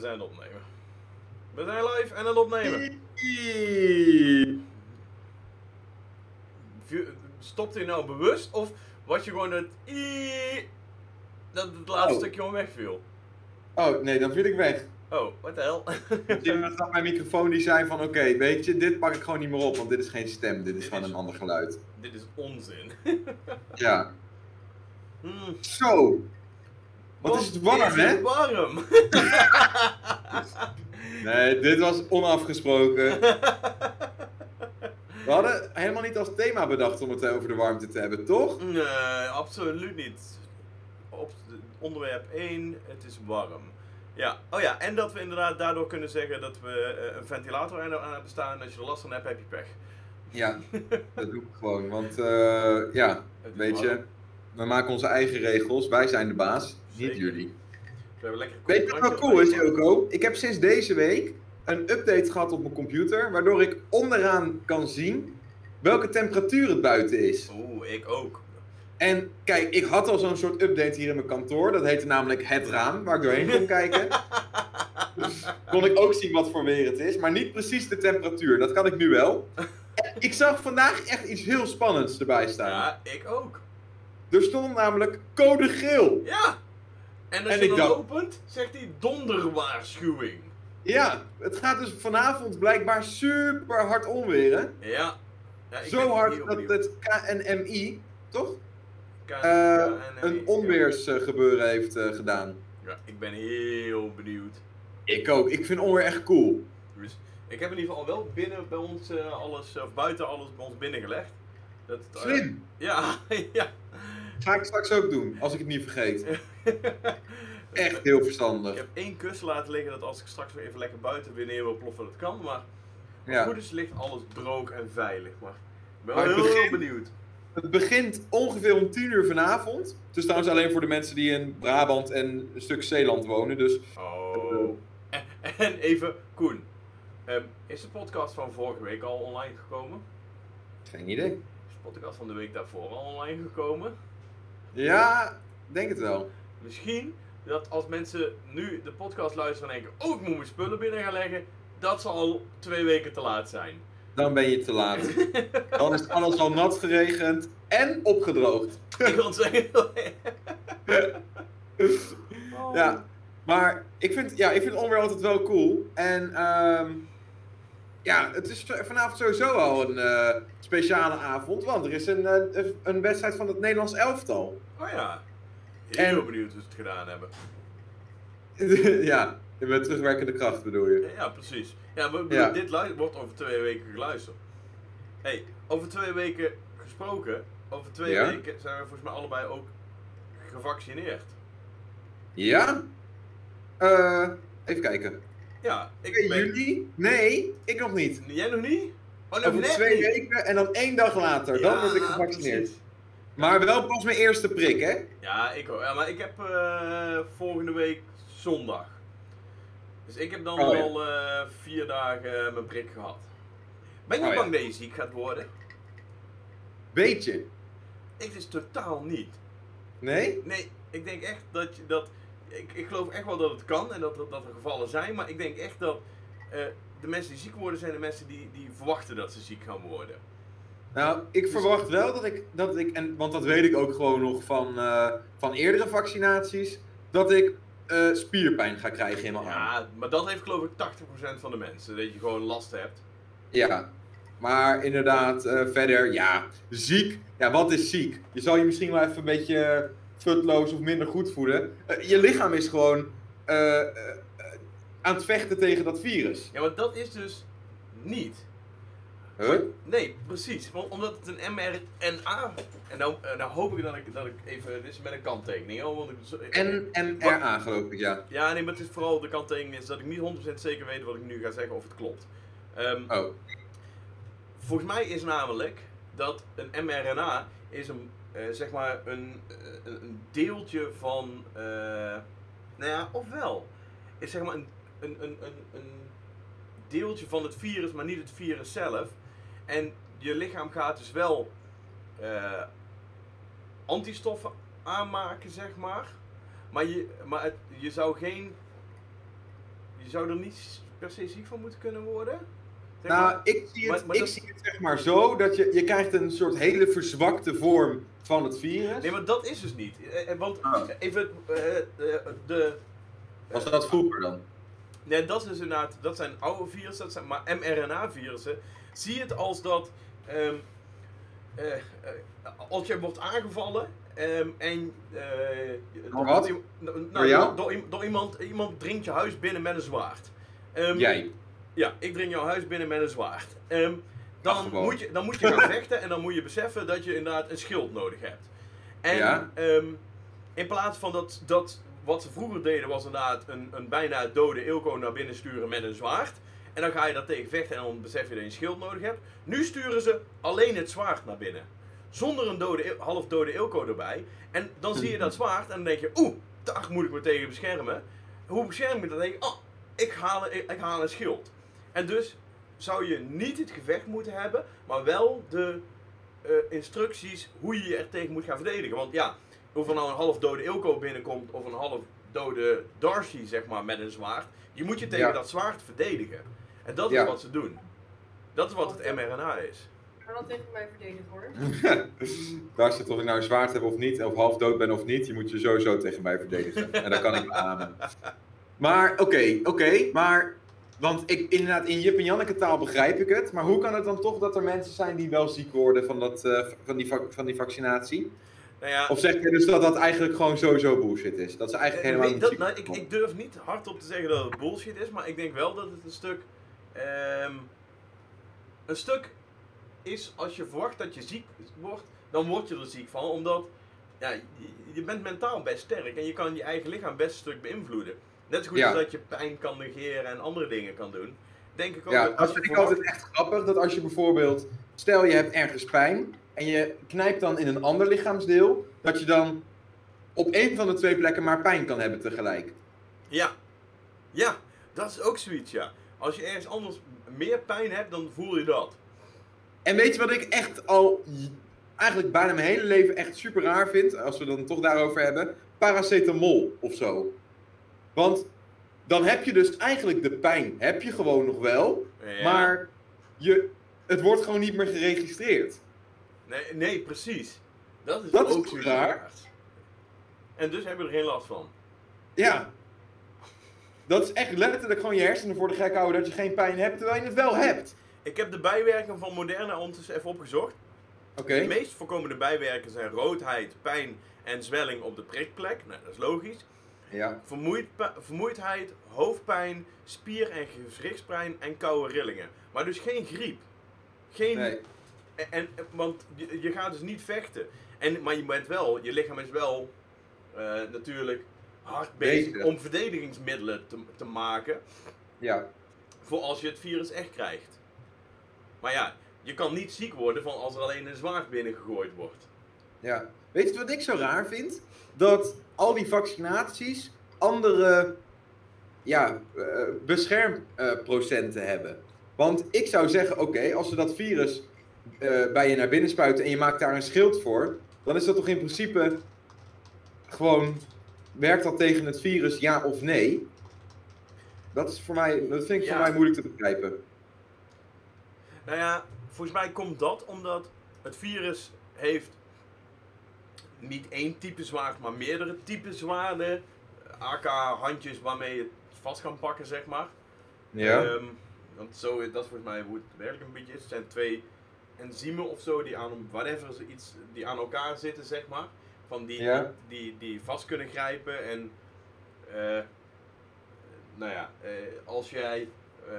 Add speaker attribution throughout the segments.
Speaker 1: we zijn aan het opnemen. We zijn live en aan het opnemen. Stopt hij nou bewust of was je gewoon het i dat het laatste
Speaker 2: Oh.
Speaker 1: stukje gewoon wegviel?
Speaker 2: Oh, nee, dan viel ik weg.
Speaker 1: Oh, wat de hel?
Speaker 2: Jim had mijn microfoon die zei van, oké, weet je, dit pak ik gewoon niet meer op, want dit is geen stem, dit is
Speaker 1: Dit
Speaker 2: gewoon
Speaker 1: is-
Speaker 2: een ander geluid.
Speaker 1: Dit is onzin.
Speaker 2: Ja.
Speaker 1: Hmm.
Speaker 2: Zo. Wat is het warm, hè?
Speaker 1: het warm?
Speaker 2: Nee, dit was onafgesproken. We hadden helemaal niet als thema bedacht om het over de warmte te hebben, toch?
Speaker 1: Nee, absoluut niet. Op onderwerp 1, het is warm. Ja, oh ja, en dat we inderdaad daardoor kunnen zeggen dat we eh, een ventilator aan hebben staan. En als je er last van hebt, heb je pech.
Speaker 2: Ja, dat doe ik gewoon. Want, eh, ja, weet je. We maken onze eigen regels. Wij zijn de baas, niet jullie.
Speaker 1: We hebben lekker
Speaker 2: Weet je wat wel cool is, Joko? Ik heb sinds deze week een update gehad op mijn computer, waardoor ik onderaan kan zien welke temperatuur het buiten is.
Speaker 1: Oeh, ik ook.
Speaker 2: En kijk, ik had al zo'n soort update hier in mijn kantoor. Dat heette namelijk het raam, waar ik doorheen kon kijken. Dus kon ik ook zien wat voor weer het is, maar niet precies de temperatuur. Dat kan ik nu wel. En ik zag vandaag echt iets heel spannends erbij staan.
Speaker 1: Ja, ik ook.
Speaker 2: Er stond namelijk code geel.
Speaker 1: Ja! En als
Speaker 2: En
Speaker 1: je dan
Speaker 2: dacht-
Speaker 1: opent, zegt hij donderwaarschuwing.
Speaker 2: Ja, het gaat dus vanavond blijkbaar super hard onweren.
Speaker 1: Ja. ja ik
Speaker 2: Zo hard dat het KNMI, toch? Eh, een onweersgebeuren heeft eh, gedaan.
Speaker 1: Ja, ik ben heel benieuwd.
Speaker 2: Ik ook. Ik vind onweer echt cool.
Speaker 1: Dus ik heb in ieder geval al wel binnen bij ons eh, alles, of buiten alles bij ons binnengelegd. Dat, eh,
Speaker 2: Slim.
Speaker 1: ja, ja.
Speaker 2: Ga ik straks ook doen, als ik het niet vergeet. Echt heel
Speaker 1: Ik
Speaker 2: verstandig.
Speaker 1: heb één kussen laten liggen dat als ik straks weer even lekker buiten weer neer wil ploffen, dat kan. Maar
Speaker 2: Ja.
Speaker 1: goed is, ligt alles droog en veilig. Maar ik ben
Speaker 2: Maar
Speaker 1: heel benieuwd.
Speaker 2: Het begint ongeveer om 10 uur vanavond. Het is trouwens alleen voor de mensen die in Brabant en een stuk Zeeland wonen. Dus
Speaker 1: Oh. En, en even, Koen. Ehm, is de podcast van vorige week al online gekomen?
Speaker 2: geen idee.
Speaker 1: Is de podcast van de week daarvoor al online gekomen?
Speaker 2: Ja, denk het wel.
Speaker 1: Misschien dat als mensen nu de podcast luisteren en denken: Oh, ik moet mijn spullen binnen gaan leggen. Dat zal al twee weken te laat zijn.
Speaker 2: Dan ben je te laat. Dan is alles al nat geregend en opgedroogd.
Speaker 1: ik wil zeggen.
Speaker 2: Ja, maar ik vind, ja, ik vind onweer altijd wel cool. En ehm, ja, het is vanavond sowieso al een eh, speciale avond. Want er is een, eh, een wedstrijd van het Nederlands elftal.
Speaker 1: Oh ja. Heel
Speaker 2: En-
Speaker 1: benieuwd hoe ze het gedaan hebben.
Speaker 2: ja, met terugwerkende kracht bedoel je.
Speaker 1: Ja, precies. Ja, we,
Speaker 2: Ja.
Speaker 1: dit wordt over twee weken geluisterd. hey, over twee weken gesproken. Over twee
Speaker 2: Ja?
Speaker 1: weken zijn we volgens mij allebei ook gevaccineerd.
Speaker 2: Ja? Eh, even kijken.
Speaker 1: Ja, ik
Speaker 2: 2
Speaker 1: ben...
Speaker 2: juli? Nee, ik nog niet.
Speaker 1: Jij nog niet? Oh, nog net
Speaker 2: twee
Speaker 1: niet.
Speaker 2: weken en dan één dag later. Dan
Speaker 1: Ja,
Speaker 2: word ik gevaccineerd.
Speaker 1: precies.
Speaker 2: Maar wel pas mijn eerste prik, hè?
Speaker 1: Ja, ik ook. Ja, maar ik heb eh, volgende week zondag. Dus ik heb dan
Speaker 2: Oh, ja.
Speaker 1: al eh, vier dagen mijn prik gehad. Ben je
Speaker 2: Oh, ja.
Speaker 1: bang dat je ziek gaat worden?
Speaker 2: Beetje.
Speaker 1: Ik dus totaal niet.
Speaker 2: Nee?
Speaker 1: Nee, ik denk echt dat je dat. Ik, ik geloof echt wel dat het kan en dat, dat, dat er gevallen zijn, maar ik denk echt dat eh, de mensen die ziek worden zijn de mensen die, die verwachten dat ze ziek gaan worden.
Speaker 2: Nou, ik verwacht wel dat ik, dat ik en, want dat weet ik ook gewoon nog van, eh, van eerdere vaccinaties, dat ik eh, spierpijn ga krijgen in mijn arm.
Speaker 1: Ja, maar dat heeft geloof ik 80% van de mensen, dat je gewoon last hebt.
Speaker 2: Ja. Maar inderdaad, verder, ja, ziek. Ja, wat is ziek? Je zal je misschien wel even een beetje futloos of minder goed voelen. Eh, je lichaam is gewoon eh, eh, aan het vechten tegen dat virus.
Speaker 1: Ja, maar dat is dus niet.
Speaker 2: Huh?
Speaker 1: Nee, precies. Want omdat het een mRNA. En nou, nou hoop ik dat ik, dat ik even. Dit is met een kanttekening. Hoor, want ik, ik-
Speaker 2: NMRA geloof ik, ja.
Speaker 1: Ja, nee, maar het is vooral de kanttekening is dat ik niet 100% zeker weet wat ik nu ga zeggen of het klopt. Ehm,
Speaker 2: Oh,
Speaker 1: Volgens mij is namelijk dat een mRNA is een, eh, zeg maar een, eh, een een deeltje van, eh, nou ja, ofwel, is zeg maar een, een, een, een, deeltje van het virus, maar niet het virus zelf. En je lichaam gaat dus wel antistoffen aanmaken, zeg maar. Maar, je, maar je zou geen. zou er niet per se ziek van moeten kunnen worden. Zeg
Speaker 2: Nou, ik, zie het,
Speaker 1: Maar- maar
Speaker 2: ik
Speaker 1: dat-
Speaker 2: zie het zeg maar zo dat je, je krijgt een soort hele verzwakte vorm van het virus.
Speaker 1: Nee, maar dat is dus niet. Eh, eh, Want
Speaker 2: Ah.
Speaker 1: even eh, de.
Speaker 2: Was dat vroeger dan?
Speaker 1: Nee, dat is dus inderdaad, dat zijn oude virussen, dat zijn maar mRNA-virussen. Zie het als dat, ehm, eh, eh, als je wordt aangevallen ehm, en...
Speaker 2: Door wat?
Speaker 1: nou,
Speaker 2: door
Speaker 1: iemand, iemand dringt je huis binnen met een zwaard. Ehm,
Speaker 2: Jij.
Speaker 1: Ja, ik dring jouw huis binnen met een zwaard. Ehm, dan, moet je, dan moet je gaan vechten en dan moet je beseffen dat je inderdaad een schild nodig hebt. En
Speaker 2: Ja.
Speaker 1: ehm, in plaats van dat, dat wat ze vroeger deden was inderdaad een, een bijna dode Ilko naar binnen sturen met een zwaard. En dan ga je daar tegen vechten en dan besef je dat je een schild nodig hebt. Nu sturen ze alleen het zwaard naar binnen. Zonder een dode, half dode Ilko erbij. En dan zie je dat zwaard en dan denk je, oeh, daar moet ik me tegen beschermen. Hoe bescherm ik me? Dan denk je, oh, ik haal, ik, ik haal een schild. En dus zou je niet het gevecht moeten hebben, maar wel de eh, instructies hoe je je er tegen moet gaan verdedigen. Want ja, of er nou een half dode Ilko binnenkomt of een half dode Darcy, zeg maar, met een zwaard. Je moet je tegen
Speaker 2: Ja.
Speaker 1: dat zwaard verdedigen. En dat is wat ze doen. Dat is wat het mRNA is.
Speaker 3: Kan dat tegen mij verdedigd worden?
Speaker 2: Daar zit of ik nou een zwaard heb of niet, of half dood ben of niet, je moet je sowieso tegen mij verdedigen. En dat kan ik beamen. Maar oké, oké, maar. Want ik, inderdaad, in Jip en Janneke taal begrijp ik het. Maar hoe kan het dan toch dat er mensen zijn die wel ziek worden van, dat, eh, van, die, van die vaccinatie?
Speaker 1: Nou ja,
Speaker 2: Of zeg je dus dat dat eigenlijk gewoon sowieso bullshit is? Dat ze eigenlijk
Speaker 1: Eh,
Speaker 2: helemaal
Speaker 1: nee,
Speaker 2: niet
Speaker 1: dat, nou, ik, ik durf niet hardop te zeggen dat het bullshit is, maar ik denk wel dat het een stuk. ehm, een stuk is als je verwacht dat je ziek wordt, dan word je er ziek van, omdat ja, je, je bent mentaal best sterk en je kan je eigen lichaam best een stuk beïnvloeden. Net zo goed als dat je pijn kan negeren en andere dingen kan doen. Denk ik ook
Speaker 2: Ja,
Speaker 1: dat
Speaker 2: vind ik altijd echt grappig. Dat als je bijvoorbeeld, stel je hebt ergens pijn en je knijpt dan in een ander lichaamsdeel, dat je dan op één van de twee plekken maar pijn kan hebben tegelijk.
Speaker 1: Ja, ja, dat is ook zoiets, ja. Als je ergens anders meer pijn hebt, dan voel je dat.
Speaker 2: En weet je wat ik echt al eigenlijk bijna mijn hele leven echt super raar vind, als we dan toch daarover hebben? Paracetamol of zo. Want dan heb je dus eigenlijk de pijn, heb je gewoon nog wel,
Speaker 1: Ja.
Speaker 2: maar je, het wordt gewoon niet meer geregistreerd.
Speaker 1: Nee, nee, precies. Dat is
Speaker 2: Dat is
Speaker 1: ook zoiets
Speaker 2: raar?
Speaker 1: En dus hebben we er geen last van.
Speaker 2: Ja. Dat is echt letterlijk gewoon je hersenen voor de gek houden dat je geen pijn hebt, terwijl je het wel hebt.
Speaker 1: Ik heb de bijwerkingen van Moderna ondertussen even opgezocht.
Speaker 2: Oké.
Speaker 1: De meest voorkomende bijwerkingen zijn roodheid, pijn en zwelling op de prikplek. Nou, dat is logisch.
Speaker 2: Ja.
Speaker 1: Vermoeid, vermoeidheid, hoofdpijn, spier- en gewrichtspijn en koude rillingen. Maar dus geen griep. Geen,
Speaker 2: Nee.
Speaker 1: en, en- want je, je gaat dus niet vechten. En, maar je bent wel, je lichaam is wel eh, natuurlijk hard bezig
Speaker 2: Bezig.
Speaker 1: om verdedigingsmiddelen te, te maken.
Speaker 2: Ja.
Speaker 1: voor als je het virus echt krijgt. Maar ja, je kan niet ziek worden van als er alleen een zwaard binnengegooid wordt.
Speaker 2: Ja. Weet je wat ik zo raar vind? Dat al die vaccinaties andere ja, eh, beschermprocenten hebben. Want ik zou zeggen, oké, als ze dat virus eh, bij je naar binnen spuiten en je maakt daar een schild voor, dan is dat toch in principe gewoon, werkt dat tegen het virus ja of nee? Dat, is voor mij, dat vind ik
Speaker 1: Ja.
Speaker 2: voor mij moeilijk te begrijpen.
Speaker 1: Nou ja, volgens mij komt dat omdat het virus heeft niet één type zwaard, maar meerdere typen zwaarden. AK handjes waarmee je het vast kan pakken, zeg maar.
Speaker 2: Ja.
Speaker 1: Ehm, want zo, dat is volgens mij hoe het werkelijk een beetje is. Het zijn twee enzymen of zo die aan, whatever, iets, die aan elkaar zitten, zeg maar. Van die,
Speaker 2: Ja.
Speaker 1: die, die vast kunnen grijpen. En eh, nou ja, eh, als jij eh,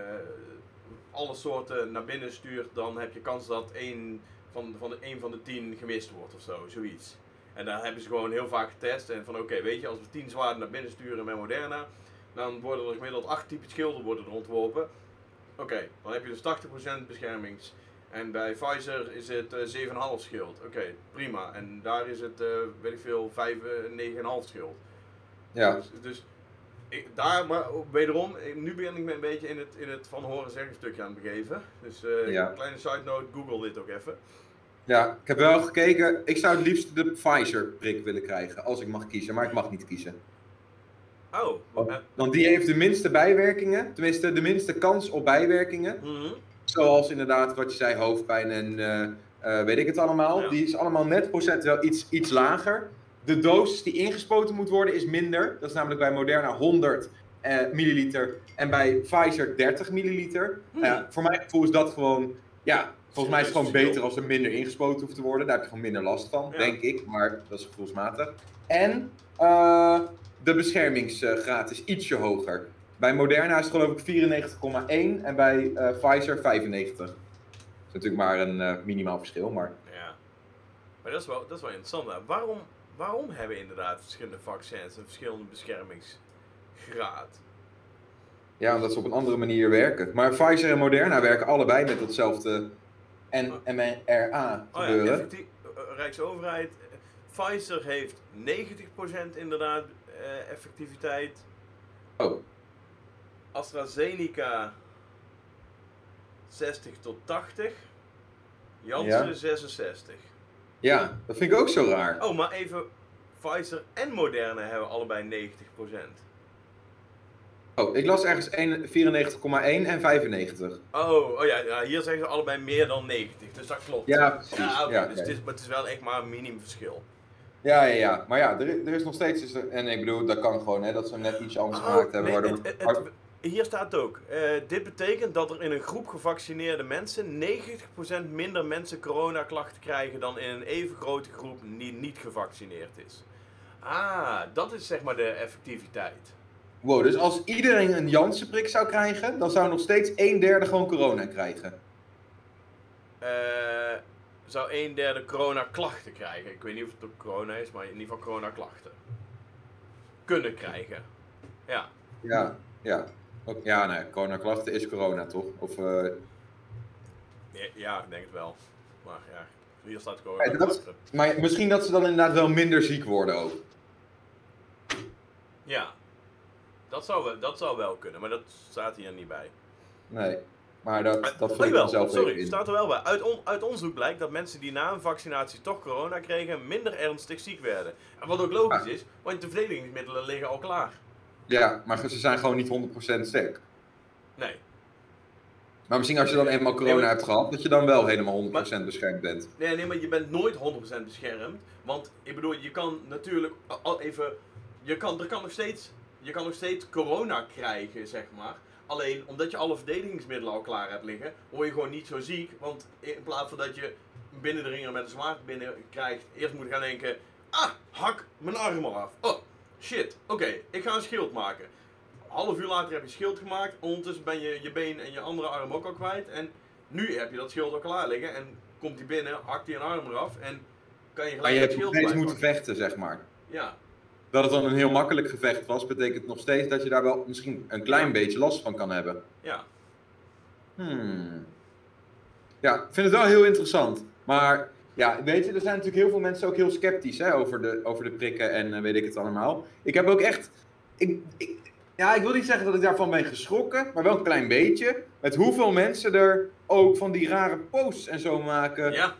Speaker 1: alle soorten naar binnen stuurt, dan heb je kans dat één van, van, de, één van de tien gemist wordt of zo, zoiets. En daar hebben ze gewoon heel vaak getest. En van oké, weet je, als we tien zwaarden naar binnen sturen met Moderna, dan worden er gemiddeld 8 typen schilden worden er ontworpen. Oké, dan heb je dus 80% beschermings. En bij Pfizer is het eh 7,5 schild. Oké, prima. En daar is het, eh, weet ik veel, 5, eh, 9,5 schild.
Speaker 2: ja.
Speaker 1: Dus, dus ik, daar, maar wederom, eh, nu ben ik me een beetje in het, in het van horen zeggen stukje aan het begeven. Dus eh
Speaker 2: Ja.
Speaker 1: kleine side note, google dit ook even.
Speaker 2: Ja, ik heb wel gekeken. Ik zou het liefst de Pfizer-prik willen krijgen, als ik mag kiezen. Maar ik mag niet kiezen.
Speaker 1: Oh.
Speaker 2: Want-
Speaker 1: eh,
Speaker 2: Want die heeft de minste bijwerkingen, tenminste de minste kans op bijwerkingen.
Speaker 1: mhm.
Speaker 2: Zoals inderdaad wat je zei, hoofdpijn en eh, eh, weet ik het allemaal.
Speaker 1: Ja.
Speaker 2: Die is allemaal net procentueel iets, iets lager. De dosis die ingespoten moet worden is minder. Dat is namelijk bij Moderna 100 eh, milliliter en bij Pfizer 30 milliliter.
Speaker 1: Hmm.
Speaker 2: Voor mijn gevoel is dat gewoon, ja, volgens mij is het gewoon beter als er minder ingespoten hoeft te worden. Daar heb je gewoon minder last van,
Speaker 1: Ja.
Speaker 2: denk ik. Maar dat is gevoelsmatig. En eh, de beschermingsgraad is ietsje hoger. Bij Moderna is het geloof ik 94,1 en bij eh, Pfizer 95. Dat is natuurlijk maar een eh, minimaal verschil, maar...
Speaker 1: Ja. Maar dat is wel, dat is wel interessant. hè. Waarom, waarom hebben inderdaad verschillende vaccins een verschillende beschermingsgraad?
Speaker 2: Ja, omdat ze op een andere manier werken. Maar Pfizer en Moderna werken allebei met datzelfde N- mRNA
Speaker 1: Oh ja,
Speaker 2: gebeuren.
Speaker 1: effectief, eh, Rijksoverheid. eh, Pfizer heeft 90% inderdaad eh, effectiviteit.
Speaker 2: Oh,
Speaker 1: AstraZeneca 60 tot 80. Janssen 66.
Speaker 2: ja, dat vind ik ook zo raar.
Speaker 1: Oh, maar even. Pfizer en Moderna hebben allebei 90%.
Speaker 2: Oh, ik las ergens 1 94,1 en 95.
Speaker 1: Oh, oh ja, ja, hier zeggen ze allebei meer dan 90. Dus dat klopt.
Speaker 2: Ja, precies.
Speaker 1: Ja, dus
Speaker 2: oké.
Speaker 1: het, is, maar het is wel echt maar een minimumverschil.
Speaker 2: Ja, ja, ja. Maar ja, er, is- er is nog steeds... is er- en ik bedoel, dat kan gewoon, hè. Dat ze hem net iets anders gemaakt hebben.
Speaker 1: Oh, nee,
Speaker 2: waardoor...
Speaker 1: het- het- het- hier staat ook. eh, dit betekent dat er in een groep gevaccineerde mensen 90% minder mensen coronaklachten krijgen dan in een even grote groep die niet gevaccineerd is. Ah, dat is zeg maar de effectiviteit.
Speaker 2: Wow, dus als iedereen een Janssen-prik zou krijgen, dan zou nog steeds een derde gewoon corona krijgen.
Speaker 1: Eh, zou een derde coronaklachten krijgen. Ik weet niet of het ook corona is, maar in ieder geval coronaklachten. Kunnen krijgen. Ja.
Speaker 2: Ja, ja. Ook, ja, nee, coronaklachten is corona, toch? Of, eh,
Speaker 1: Ja, ja, ik denk het wel. Maar ja, hier staat
Speaker 2: Ja,
Speaker 1: corona.
Speaker 2: dat- maar misschien dat ze dan inderdaad wel minder ziek worden ook.
Speaker 1: Ja. Dat zou, wel- dat zou wel kunnen, maar dat staat hier niet bij.
Speaker 2: Nee, maar dat, dat vul dan zelf
Speaker 1: sorry,
Speaker 2: in.
Speaker 1: staat er wel bij. Uit, on- uit onderzoek blijkt dat mensen die na een vaccinatie toch corona kregen, minder ernstig ziek werden. En wat ook logisch
Speaker 2: Ja.
Speaker 1: is, want de verdedigingsmiddelen liggen al klaar.
Speaker 2: Ja, maar ze zijn gewoon niet 100% sterk.
Speaker 1: Nee.
Speaker 2: Maar misschien als je dan eenmaal corona
Speaker 1: Nee, maar-
Speaker 2: hebt gehad, dat je dan wel helemaal 100% beschermd bent.
Speaker 1: Nee, nee, maar je bent nooit 100% beschermd. Want ik bedoel, je kan natuurlijk al even. Je kan, er kan nog steeds, je kan nog steeds corona krijgen, zeg maar. Alleen omdat je alle verdedigingsmiddelen al klaar hebt liggen, word je gewoon niet zo ziek. Want in plaats van dat je binnendringer met een zwaard binnen krijgt, eerst moet je gaan denken: ah, hak mijn arm al af. Oh, shit, oké, ik ga een schild maken. Half uur later heb je schild gemaakt, ondertussen ben je je been en je andere arm ook al kwijt. En nu heb je dat schild al klaar liggen en komt hij binnen, hakt hij een arm eraf en kan je
Speaker 2: Maar
Speaker 1: gelijk
Speaker 2: je
Speaker 1: het
Speaker 2: hebt nog
Speaker 1: schild
Speaker 2: steeds moeten vechten, zeg maar.
Speaker 1: Ja,
Speaker 2: Dat het dan een heel makkelijk gevecht was, betekent nog steeds dat je daar wel misschien een klein beetje last van kan hebben.
Speaker 1: ja.
Speaker 2: Hmm. Ja, ik vind het wel heel interessant. Maar ja, weet je, er zijn natuurlijk heel veel mensen ook heel sceptisch hè, over, de, over de prikken en eh, weet ik het allemaal. Ik heb ook echt. Ik, ik, ja, ik wil niet zeggen dat ik daarvan ben geschrokken, maar wel een klein beetje. Met hoeveel mensen er ook van die rare posts en zo maken.
Speaker 1: Ja,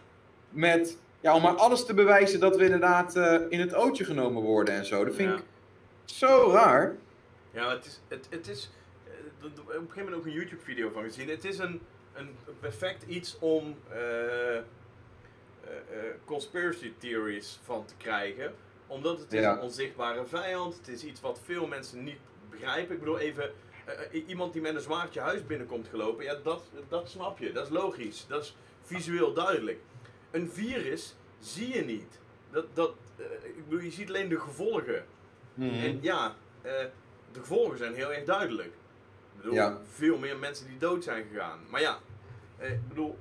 Speaker 2: Met, ja, om maar alles te bewijzen dat we inderdaad eh, in het ootje genomen worden en zo. Dat vind
Speaker 1: Ja.
Speaker 2: ik zo raar.
Speaker 1: ja het is, het, het is eh, op een gegeven moment ook een YouTube video van gezien. Het is een, een perfect iets om eh, conspiracy theories van te krijgen. Omdat het is
Speaker 2: Ja.
Speaker 1: een onzichtbare vijand. Het is iets wat veel mensen niet begrijpen. Ik bedoel even, iemand die met een zwaardje huis binnenkomt gelopen. Ja, dat, dat snap je. Dat is logisch. Dat is visueel duidelijk. Een virus zie je niet. Dat, dat, eh, ik bedoel, je ziet alleen de gevolgen.
Speaker 2: Mhm.
Speaker 1: En ja, eh, de gevolgen zijn heel erg duidelijk. Ik bedoel,
Speaker 2: Ja.
Speaker 1: veel meer mensen die dood zijn gegaan. Maar ja, eh, ik bedoel,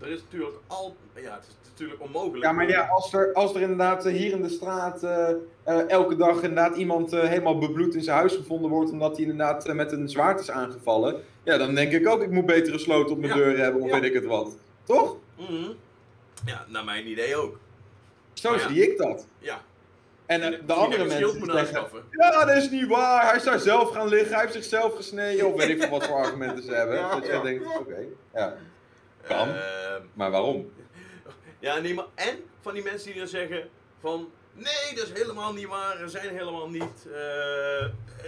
Speaker 1: er is natuurlijk al... Ja, het is natuurlijk onmogelijk.
Speaker 2: Ja, maar ja, als er, als er inderdaad hier in de straat elke dag inderdaad iemand helemaal bebloed in zijn huis gevonden wordt omdat hij inderdaad met een zwaard is aangevallen, ja, dan denk ik ook, ik moet betere sloot op mijn
Speaker 1: Ja.
Speaker 2: deur hebben of
Speaker 1: Ja.
Speaker 2: weet ik het wat. Toch?
Speaker 1: Mhm. Ja, naar mijn idee ook.
Speaker 2: Zo
Speaker 1: ja.
Speaker 2: zie ik dat.
Speaker 1: Ja.
Speaker 2: En eh, de andere mensen
Speaker 1: moeten
Speaker 2: zeggen, ja, dat is niet waar, hij is daar zelf gaan liggen, hij heeft zichzelf gesneden, of weet ik veel wat voor argumenten ze hebben.
Speaker 1: Ja,
Speaker 2: dat je denkt, oké, ja. Kan.
Speaker 1: Ehm,
Speaker 2: Maar waarom?
Speaker 1: ja, nee, maar en van die mensen die dan zeggen van... Nee, dat is helemaal niet waar. Er zijn helemaal niet eh,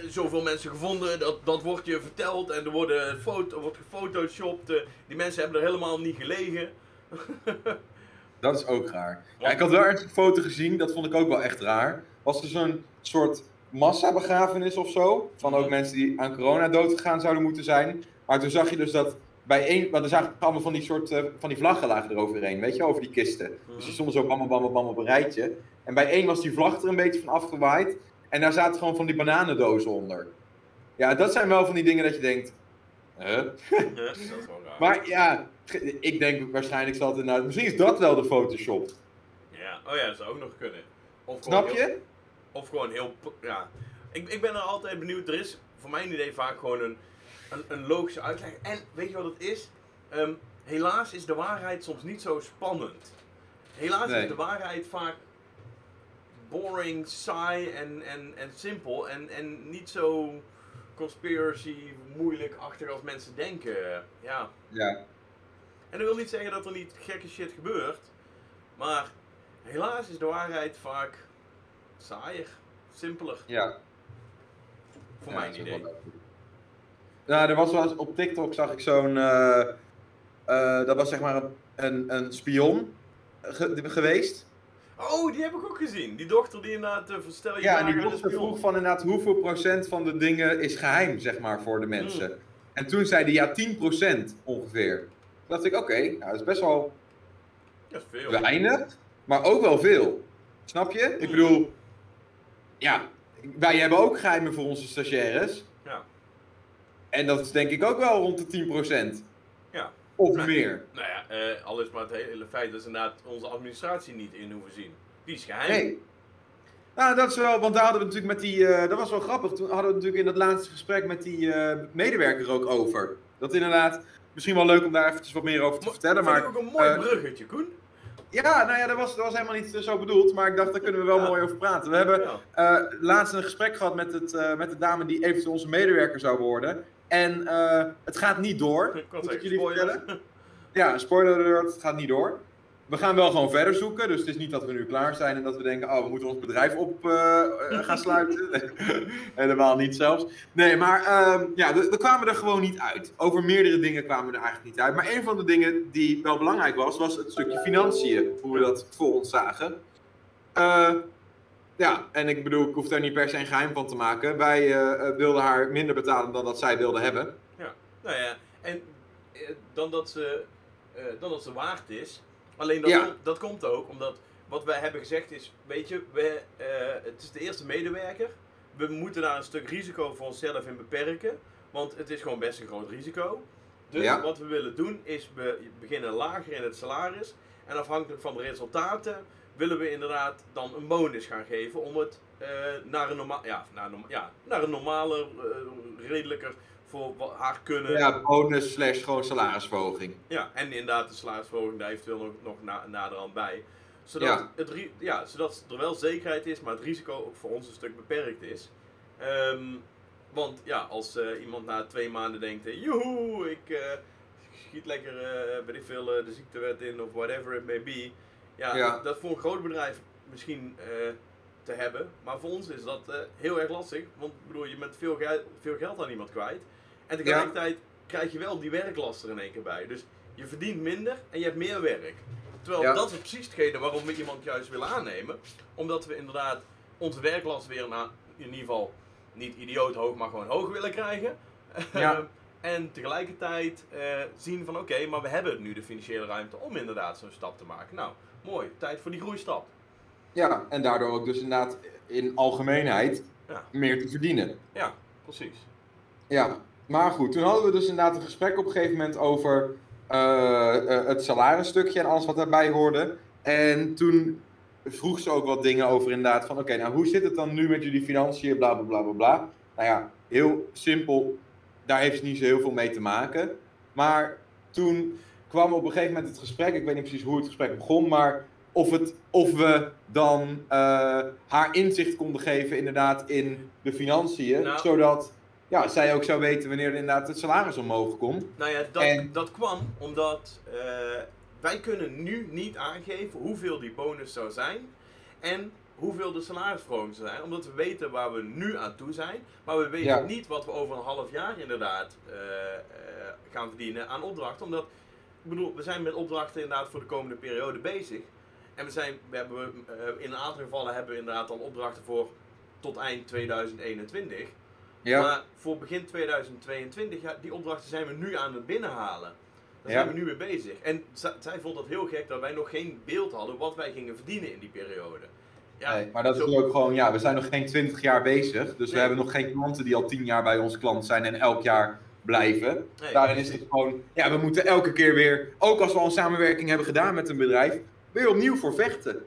Speaker 1: zoveel mensen gevonden. Dat, dat wordt je verteld en er, worden foto, wordt gefotoshopt. eh, die mensen hebben er helemaal niet gelegen.
Speaker 2: Dat is ook raar. Ja, ik had wel ergens een foto gezien, dat vond ik ook wel echt raar. Was er zo'n soort massabegrafenis of zo? Van ook
Speaker 1: Mhm.
Speaker 2: mensen die aan corona dood gegaan zouden moeten zijn. Maar toen zag je dus dat bij één, want er zagen allemaal van die soort, eh, van die vlaggen lagen eroverheen, weet je, over die kisten. Dus die stonden zo bam, bam, bam, bam op een rijtje. En bij één was die vlag er een beetje van afgewaaid. En daar zaten gewoon van die bananendozen onder. Ja, dat zijn wel van die dingen dat je denkt, huh?
Speaker 1: Ja, dat is wel raar.
Speaker 2: Maar ja, ik denk waarschijnlijk zal het inderdaad, misschien is dat wel de Photoshop.
Speaker 1: Ja, oh ja, dat zou ook nog kunnen. Of
Speaker 2: Snap
Speaker 1: heel-
Speaker 2: je?
Speaker 1: Of gewoon heel. Ja. Ik, ik ben er altijd benieuwd. Er is voor mijn idee vaak gewoon een, een, een logische uitleg. En weet je wat het is? Ehm, helaas is de waarheid soms niet zo spannend. Helaas
Speaker 2: Nee.
Speaker 1: is de waarheid vaak boring, saai en, en, en simpel. En, en niet zo conspiracy moeilijk-achtig als mensen denken. Ja.
Speaker 2: Ja.
Speaker 1: En dat wil niet zeggen dat er niet gekke shit gebeurt. Maar helaas is de waarheid vaak saaier, simpeler.
Speaker 2: Ja.
Speaker 1: Voor
Speaker 2: Ja,
Speaker 1: mijn idee.
Speaker 2: Nou, er was wel eens op TikTok zag ik zo'n. eh, eh, dat was zeg maar een, een, een spion ge- geweest.
Speaker 1: Oh, die heb ik ook gezien. Die dochter die inderdaad uh, verstel je
Speaker 2: Ja, en die dochter vroeg van inderdaad hoeveel procent van de dingen is geheim, zeg maar, voor de mensen. En toen zei hij ja, 10% ongeveer. Dacht ik, oké, nou, dat is best wel
Speaker 1: Dat is veel.
Speaker 2: weinig, maar ook wel veel. Snap je? Ik
Speaker 1: Mm.
Speaker 2: bedoel, ja, wij hebben ook geheimen voor onze stagiaires.
Speaker 1: Ja.
Speaker 2: En dat is denk ik ook wel rond de 10%.
Speaker 1: Ja.
Speaker 2: Of meer.
Speaker 1: Nou ja, eh al is maar het hele feit dat ze inderdaad onze administratie niet in hoeven zien. Die is geheim.
Speaker 2: Nee. Nou, dat is wel, want daar hadden we natuurlijk met die, eh, dat was wel grappig. Toen hadden we natuurlijk in dat laatste gesprek met die eh, medewerker ook over. Dat inderdaad, misschien wel leuk om daar eventjes wat meer over te vertellen.
Speaker 1: vind
Speaker 2: Maar
Speaker 1: ik ook een mooi
Speaker 2: eh,
Speaker 1: bruggetje, Koen.
Speaker 2: ja, nou ja, dat was, dat was helemaal niet zo bedoeld. Maar ik dacht, daar kunnen we wel
Speaker 1: Ja.
Speaker 2: mooi over praten. We hebben eh, laatst een gesprek gehad met, het, eh, met de dame die eventueel onze medewerker zou worden. En eh, het gaat niet door.
Speaker 1: Ik
Speaker 2: Moet ik jullie
Speaker 1: spoiler.
Speaker 2: vertellen? Ja, spoiler alert, het gaat niet door. We gaan wel gewoon verder zoeken, dus het is niet dat we nu klaar zijn en dat we denken, oh, we moeten ons bedrijf op eh, eh, gaan sluiten. Helemaal niet zelfs. Nee, maar ehm, ja, we we kwamen er gewoon niet uit. Over meerdere dingen kwamen we er eigenlijk niet uit. Maar een van de dingen die wel belangrijk was, was het stukje financiën. Hoe we dat voor ons zagen. Eh, ja, en ik bedoel, ik hoef daar niet per se een geheim van te maken. Wij wilden haar minder betalen dan dat zij wilde hebben.
Speaker 1: Nou ja, en dan dat ze, dan dat ze waard is. Alleen dat,
Speaker 2: Ja.
Speaker 1: komt- dat komt ook omdat wat wij hebben gezegd is, weet je, we, eh, het is de eerste medewerker. We moeten daar een stuk risico voor onszelf in beperken. Want het is gewoon best een groot risico. Dus
Speaker 2: Ja.
Speaker 1: wat we willen doen is we beginnen lager in het salaris. En afhankelijk van de resultaten willen we inderdaad dan een bonus gaan geven om het eh, naar, een norma ja, naar, norma- ja, naar een normale, eh, redelijker voor haar kunnen.
Speaker 2: Ja, bonus slash gewoon salarisverhoging.
Speaker 1: Ja, en inderdaad de salarisverhoging daar eventueel nog, nog na, naderhand bij. Zodat,
Speaker 2: Ja.
Speaker 1: het, ja, zodat er wel zekerheid is, maar het risico ook voor ons een stuk beperkt is. Ehm, want ja, als eh, iemand na twee maanden denkt, eh, joehoe, ik eh, schiet lekker, weet ik veel, de ziektewet in of whatever it may be. Ja,
Speaker 2: Ja.
Speaker 1: dat voor een groot bedrijf misschien te hebben. Maar voor ons is dat heel erg lastig. Want bedoel, je bent veel, veel geld aan iemand kwijt. En tegelijkertijd krijg je wel die werklast er in één keer bij. Dus je verdient minder en je hebt meer werk. Terwijl
Speaker 2: Ja.
Speaker 1: dat is precies hetgene waarom we iemand juist willen aannemen. Omdat we inderdaad onze werklast weer naar, in ieder geval, niet idioot hoog, maar gewoon hoog willen krijgen.
Speaker 2: Ja.
Speaker 1: en tegelijkertijd eh, zien van oké, maar we hebben nu de financiële ruimte om inderdaad zo'n stap te maken. Nou, mooi, tijd voor die groeistap.
Speaker 2: Ja, en daardoor ook dus inderdaad in algemeenheid
Speaker 1: Ja.
Speaker 2: meer te verdienen.
Speaker 1: Ja, precies.
Speaker 2: Ja, maar goed, toen hadden we dus inderdaad een gesprek op een gegeven moment over eh, eh, het salarisstukje en alles wat daarbij hoorde. En toen vroeg ze ook wat dingen over inderdaad van oké, nou hoe zit het dan nu met jullie financiën, bla bla bla bla bla. Nou ja, heel simpel, daar heeft ze niet zo heel veel mee te maken. Maar toen kwam op een gegeven moment het gesprek, ik weet niet precies hoe het gesprek begon, maar of, het, of we dan eh, haar inzicht konden geven inderdaad in de financiën,
Speaker 1: Nou.
Speaker 2: zodat ja, zij ook zou weten wanneer inderdaad het salaris omhoog komt.
Speaker 1: Nou ja, dat,
Speaker 2: En-
Speaker 1: dat kwam omdat eh, wij kunnen nu niet aangeven hoeveel die bonus zou zijn. En hoeveel de salarisverhogingen zijn. Omdat we weten waar we nu aan toe zijn. Maar we weten
Speaker 2: Ja.
Speaker 1: niet wat we over een half jaar inderdaad eh, eh, gaan verdienen aan opdrachten. Omdat, ik bedoel, we zijn met opdrachten inderdaad voor de komende periode bezig. En we zijn, we hebben, in een aantal gevallen hebben we inderdaad al opdrachten voor tot eind 2021.
Speaker 2: Ja,
Speaker 1: Maar voor begin 2022, ja, die opdrachten zijn we nu aan het binnenhalen. Daar
Speaker 2: Ja.
Speaker 1: zijn we nu mee bezig. En zij vond het heel gek dat wij nog geen beeld hadden wat wij gingen verdienen in die periode. Ja,
Speaker 2: nee, maar dat is ook gewoon, ja, we zijn nog geen 20 jaar bezig. Dus we hebben nog geen klanten die al 10 jaar bij ons klant zijn en elk jaar blijven.
Speaker 1: nee,
Speaker 2: Daarin is het gewoon, ja, we moeten elke keer weer, ook als we al een samenwerking hebben gedaan met een bedrijf, weer opnieuw voor vechten.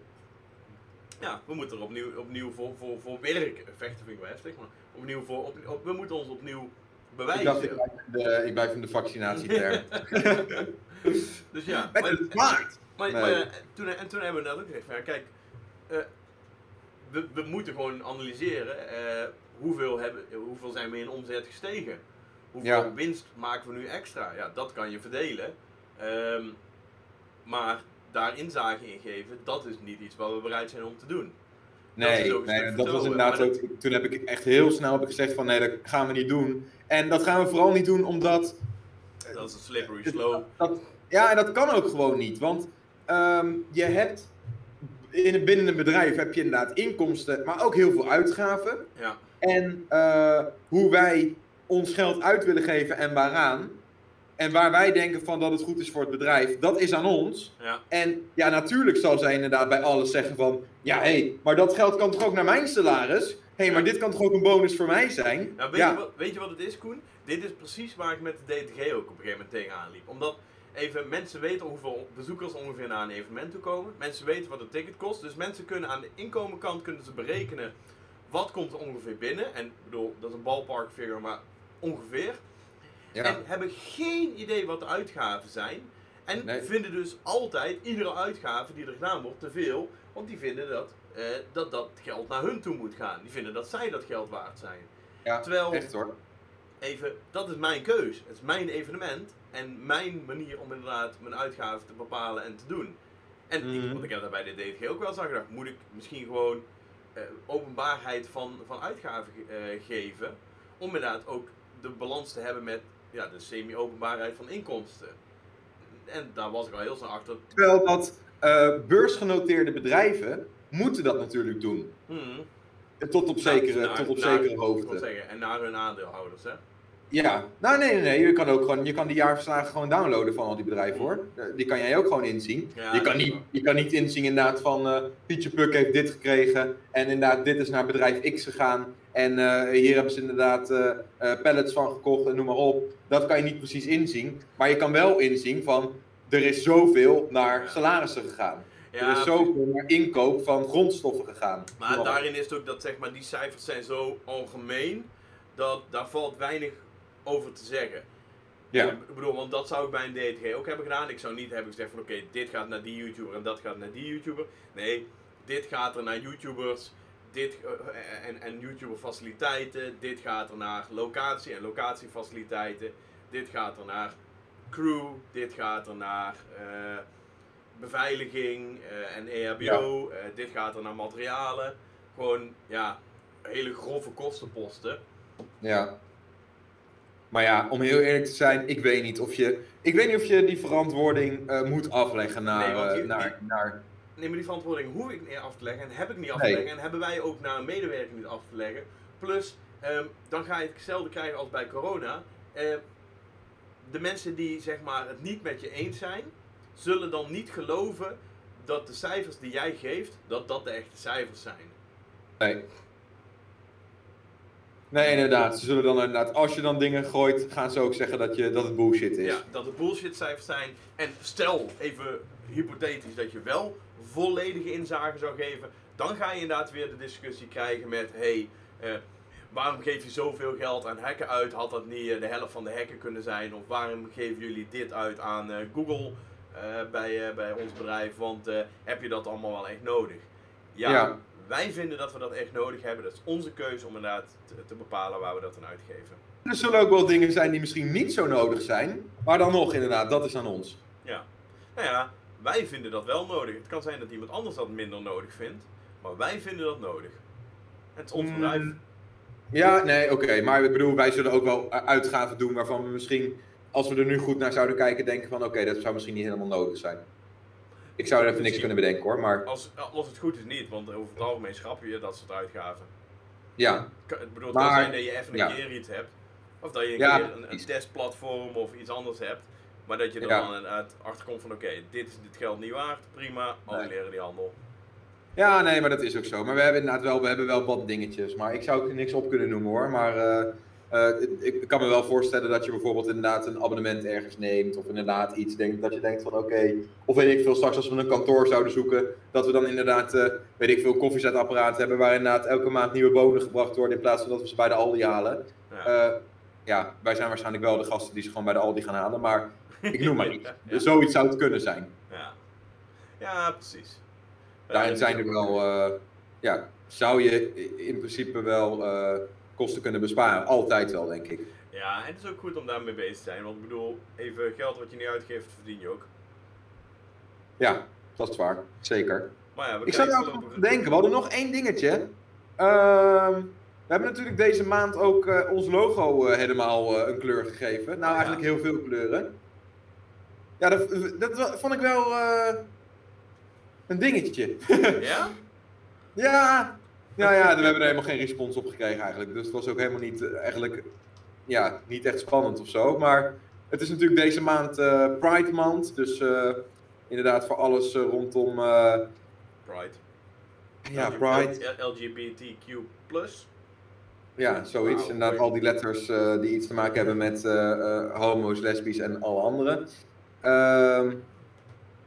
Speaker 1: Ja, we moeten er opnieuw, opnieuw voor, voor, voor werken. Vechten vind ik wel heftig, maar opnieuw voor, op, op- we moeten ons opnieuw
Speaker 2: Ik
Speaker 1: bewijzen.
Speaker 2: dacht, ik blijf van de, ik blijf van de vaccinatieterm.
Speaker 1: dus ja, maar-
Speaker 2: het zwaard!
Speaker 1: Maar,
Speaker 2: Nee.
Speaker 1: maar ja, toen, en toen hebben we net ook gezegd, van, kijk, eh, we, we moeten gewoon analyseren eh, hoeveel, hebben, hoeveel zijn we in omzet gestegen. Hoeveel
Speaker 2: Ja.
Speaker 1: winst maken we nu extra? Ja, dat kan je verdelen. Ehm, maar daar inzage in geven, dat is niet iets wat we bereid zijn om te doen. Dat
Speaker 2: Nee,
Speaker 1: een
Speaker 2: nee dat was inderdaad ook. Toen heb ik echt heel snel heb ik gezegd van nee, dat gaan we niet doen. En dat gaan we vooral niet doen omdat.
Speaker 1: Dat is een slippery slope.
Speaker 2: Dat, ja, en dat kan ook gewoon niet. Want ehm, je hebt in binnen een bedrijf heb je inderdaad inkomsten, maar ook heel veel uitgaven.
Speaker 1: Ja,
Speaker 2: En eh, hoe wij ons geld uit willen geven en waaraan. En waar wij denken van dat het goed is voor het bedrijf, dat is aan ons.
Speaker 1: ja.
Speaker 2: En ja, natuurlijk zal zij inderdaad bij alles zeggen van... Ja, hé, hey, maar dat geld kan toch ook naar mijn salaris? Hé, hey, maar dit kan toch ook een bonus voor mij zijn?
Speaker 1: Nou, weet,
Speaker 2: ja,
Speaker 1: Je wat, weet je wat het is, Koen? Dit is precies waar ik met de DTG ook op een gegeven moment tegenaan liep. Omdat even mensen weten hoeveel bezoekers ongeveer naar een evenement toe komen. Mensen weten wat een ticket kost. Dus mensen kunnen aan de inkomenkant kunnen ze berekenen wat komt er ongeveer binnen. En ik bedoel, dat is een ballpark figure, maar ongeveer.
Speaker 2: Ja.
Speaker 1: En hebben geen idee wat de uitgaven zijn. En
Speaker 2: Nee.
Speaker 1: vinden dus altijd iedere uitgave die er gedaan wordt te veel. Want die vinden dat, eh, dat dat geld naar hun toe moet gaan. Die vinden dat zij dat geld waard zijn.
Speaker 2: ja
Speaker 1: terwijl-
Speaker 2: echt hoor.
Speaker 1: even, dat is mijn keus. Het is mijn evenement en mijn manier om inderdaad mijn uitgaven te bepalen en te doen. En ik,
Speaker 2: Mhm.
Speaker 1: want ik heb daar bij de DTG ook wel eens aan gedacht, moet ik misschien gewoon eh, openbaarheid van, van uitgaven eh, geven, om inderdaad ook de balans te hebben met ja, de semi-openbaarheid van inkomsten. En daar was ik al heel snel achter.
Speaker 2: Terwijl dat eh, beursgenoteerde bedrijven moeten dat natuurlijk doen.
Speaker 1: Hmm,
Speaker 2: Tot op zekere,
Speaker 1: naar-
Speaker 2: tot op
Speaker 1: naar-
Speaker 2: zekere hoogte.
Speaker 1: zeggen, en naar hun aandeelhouders, hè?
Speaker 2: Ja, nou nee, nee, nee. Je kan ook gewoon, je kan die jaarverslagen gewoon downloaden van al die bedrijven hoor. Eh, Die kan jij ook gewoon inzien.
Speaker 1: Ja,
Speaker 2: je, kan niet, je kan niet inzien inderdaad van eh Pietje Puk heeft dit gekregen en inderdaad dit is naar bedrijf X gegaan. En eh, hier hebben ze inderdaad pallets van gekocht en noem maar op. Dat kan je niet precies inzien. Maar je kan wel inzien van er is zoveel naar salarissen gegaan.
Speaker 1: Ja,
Speaker 2: er is zoveel naar inkoop van grondstoffen gegaan.
Speaker 1: Maar daarin is het ook dat zeg maar, die cijfers zijn zo algemeen dat daar valt weinig over te zeggen.
Speaker 2: Ja.
Speaker 1: Ik bedoel, want dat zou ik bij een DTG ook hebben gedaan. Ik zou niet hebben gezegd van oké, dit gaat naar die YouTuber en dat gaat naar die YouTuber. Nee, dit gaat er naar YouTubers dit, eh, en, en YouTuber faciliteiten. Dit gaat er naar locatie en locatiefaciliteiten. Dit gaat er naar crew. Dit gaat er naar eh, beveiliging eh, en EHBO. Eh, dit gaat er naar materialen. Gewoon, ja, hele grove kostenposten.
Speaker 2: Ja. Maar ja, om heel eerlijk te zijn, ik weet niet of je, ik weet niet of je die verantwoording eh, moet afleggen naar,
Speaker 1: Nee, want
Speaker 2: eh,
Speaker 1: je-
Speaker 2: naar, naar
Speaker 1: Nee, maar die verantwoording hoef ik niet af te leggen en heb ik niet af te leggen. En hebben wij ook naar een medewerker niet af te leggen. Plus, ehm, dan ga je hetzelfde krijgen als bij corona. Ehm, de mensen die zeg maar, het niet met je eens zijn, zullen dan niet geloven dat de cijfers die jij geeft, dat dat de echte cijfers zijn.
Speaker 2: Nee. Nee, inderdaad. Ze zullen dan inderdaad, als je dan dingen gooit, gaan ze ook zeggen dat, je, dat het bullshit is.
Speaker 1: Ja, dat het bullshit cijfers zijn. En stel, even hypothetisch, dat je wel volledige inzage zou geven. Dan ga je inderdaad weer de discussie krijgen met... Hey, eh, waarom geef je zoveel geld aan hacken uit? Had dat niet eh, de helft van de hacken kunnen zijn? Of waarom geven jullie dit uit aan eh, Google bij, bij ons bedrijf? Want heb je dat allemaal wel echt nodig? Ja,
Speaker 2: Ja.
Speaker 1: Wij vinden dat we dat echt nodig hebben. Dat is onze keuze om inderdaad te, te bepalen waar we dat aan uitgeven.
Speaker 2: Er zullen ook wel dingen zijn die misschien niet zo nodig zijn. Maar dan nog, inderdaad, dat is aan ons.
Speaker 1: Ja. Nou ja, wij vinden dat wel nodig. Het kan zijn dat iemand anders dat minder nodig vindt. Maar wij vinden dat nodig. Het is ons
Speaker 2: Mm,
Speaker 1: bedrijf.
Speaker 2: Ja, nee, oké. Maar ik bedoel, wij zullen ook wel uitgaven doen waarvan we misschien, als we er nu goed naar zouden kijken, denken van oké, dat zou misschien niet helemaal nodig zijn. Ik zou er even niks kunnen bedenken hoor, maar
Speaker 1: Als, als het goed is niet, want over het algemeen schrappen je dat soort uitgaven.
Speaker 2: ja.
Speaker 1: Het bedoelt
Speaker 2: Maar-
Speaker 1: zijn dat je even een keer iets hebt. Of dat je een
Speaker 2: Ja,
Speaker 1: keer een, testplatform of iets anders hebt. Maar dat je er
Speaker 2: Ja.
Speaker 1: dan inderdaad achter komt van oké, dit is dit geld niet waard. Prima, annuleren die handel.
Speaker 2: Ja, nee, maar dat is ook zo. Maar we hebben inderdaad wel, we hebben wel wat dingetjes. Maar ik zou ook niks op kunnen noemen hoor. Maar eh, ik, ik kan me wel voorstellen dat je bijvoorbeeld inderdaad een abonnement ergens neemt. Of inderdaad iets denkt dat je denkt van oké. of weet ik veel, straks als we een kantoor zouden zoeken. Dat we dan inderdaad, eh, weet ik veel, koffiezetapparaten hebben. Waar inderdaad elke maand nieuwe bonen gebracht worden. In plaats van dat we ze bij de Aldi halen.
Speaker 1: Ja.
Speaker 2: Eh, ja, wij zijn waarschijnlijk wel de gasten die ze gewoon bij de Aldi gaan halen. Maar ik noem maar iets.
Speaker 1: Ja.
Speaker 2: Dus zoiets zou het kunnen zijn.
Speaker 1: ja. ja, precies.
Speaker 2: Daarin zijn er wel, eh, ja, zou je in principe wel eh, kosten kunnen besparen. Altijd wel, denk ik.
Speaker 1: Ja, en het is ook goed om daarmee bezig te zijn. Want ik bedoel, even geld wat je niet uitgeeft, verdien je ook.
Speaker 2: Ja, dat is waar. Zeker.
Speaker 1: Maar ja, we
Speaker 2: Ik zat
Speaker 1: kijken
Speaker 2: nou
Speaker 1: wel
Speaker 2: te denken, we hadden nog één dingetje. Ehm, we hebben natuurlijk deze maand ook eh, ons logo eh, helemaal eh, een kleur gegeven. Nou, eigenlijk heel veel kleuren. Ja, dat, dat vond ik wel een dingetje.
Speaker 1: Ja?
Speaker 2: Ja, ja, ja, we hebben er helemaal geen respons op gekregen eigenlijk. Dus het was ook helemaal niet, eh, eigenlijk, ja, niet echt spannend of zo. Maar het is natuurlijk deze maand eh, Pride Month. Dus eh, inderdaad voor alles eh, rondom, eh,
Speaker 1: Pride.
Speaker 2: ja, Pride.
Speaker 1: LGBTQ+.
Speaker 2: Ja, zoiets.
Speaker 1: Wauw,
Speaker 2: Inderdaad, al die letters eh, die iets te maken hebben met homo's, lesbisch en alle anderen. Ehm,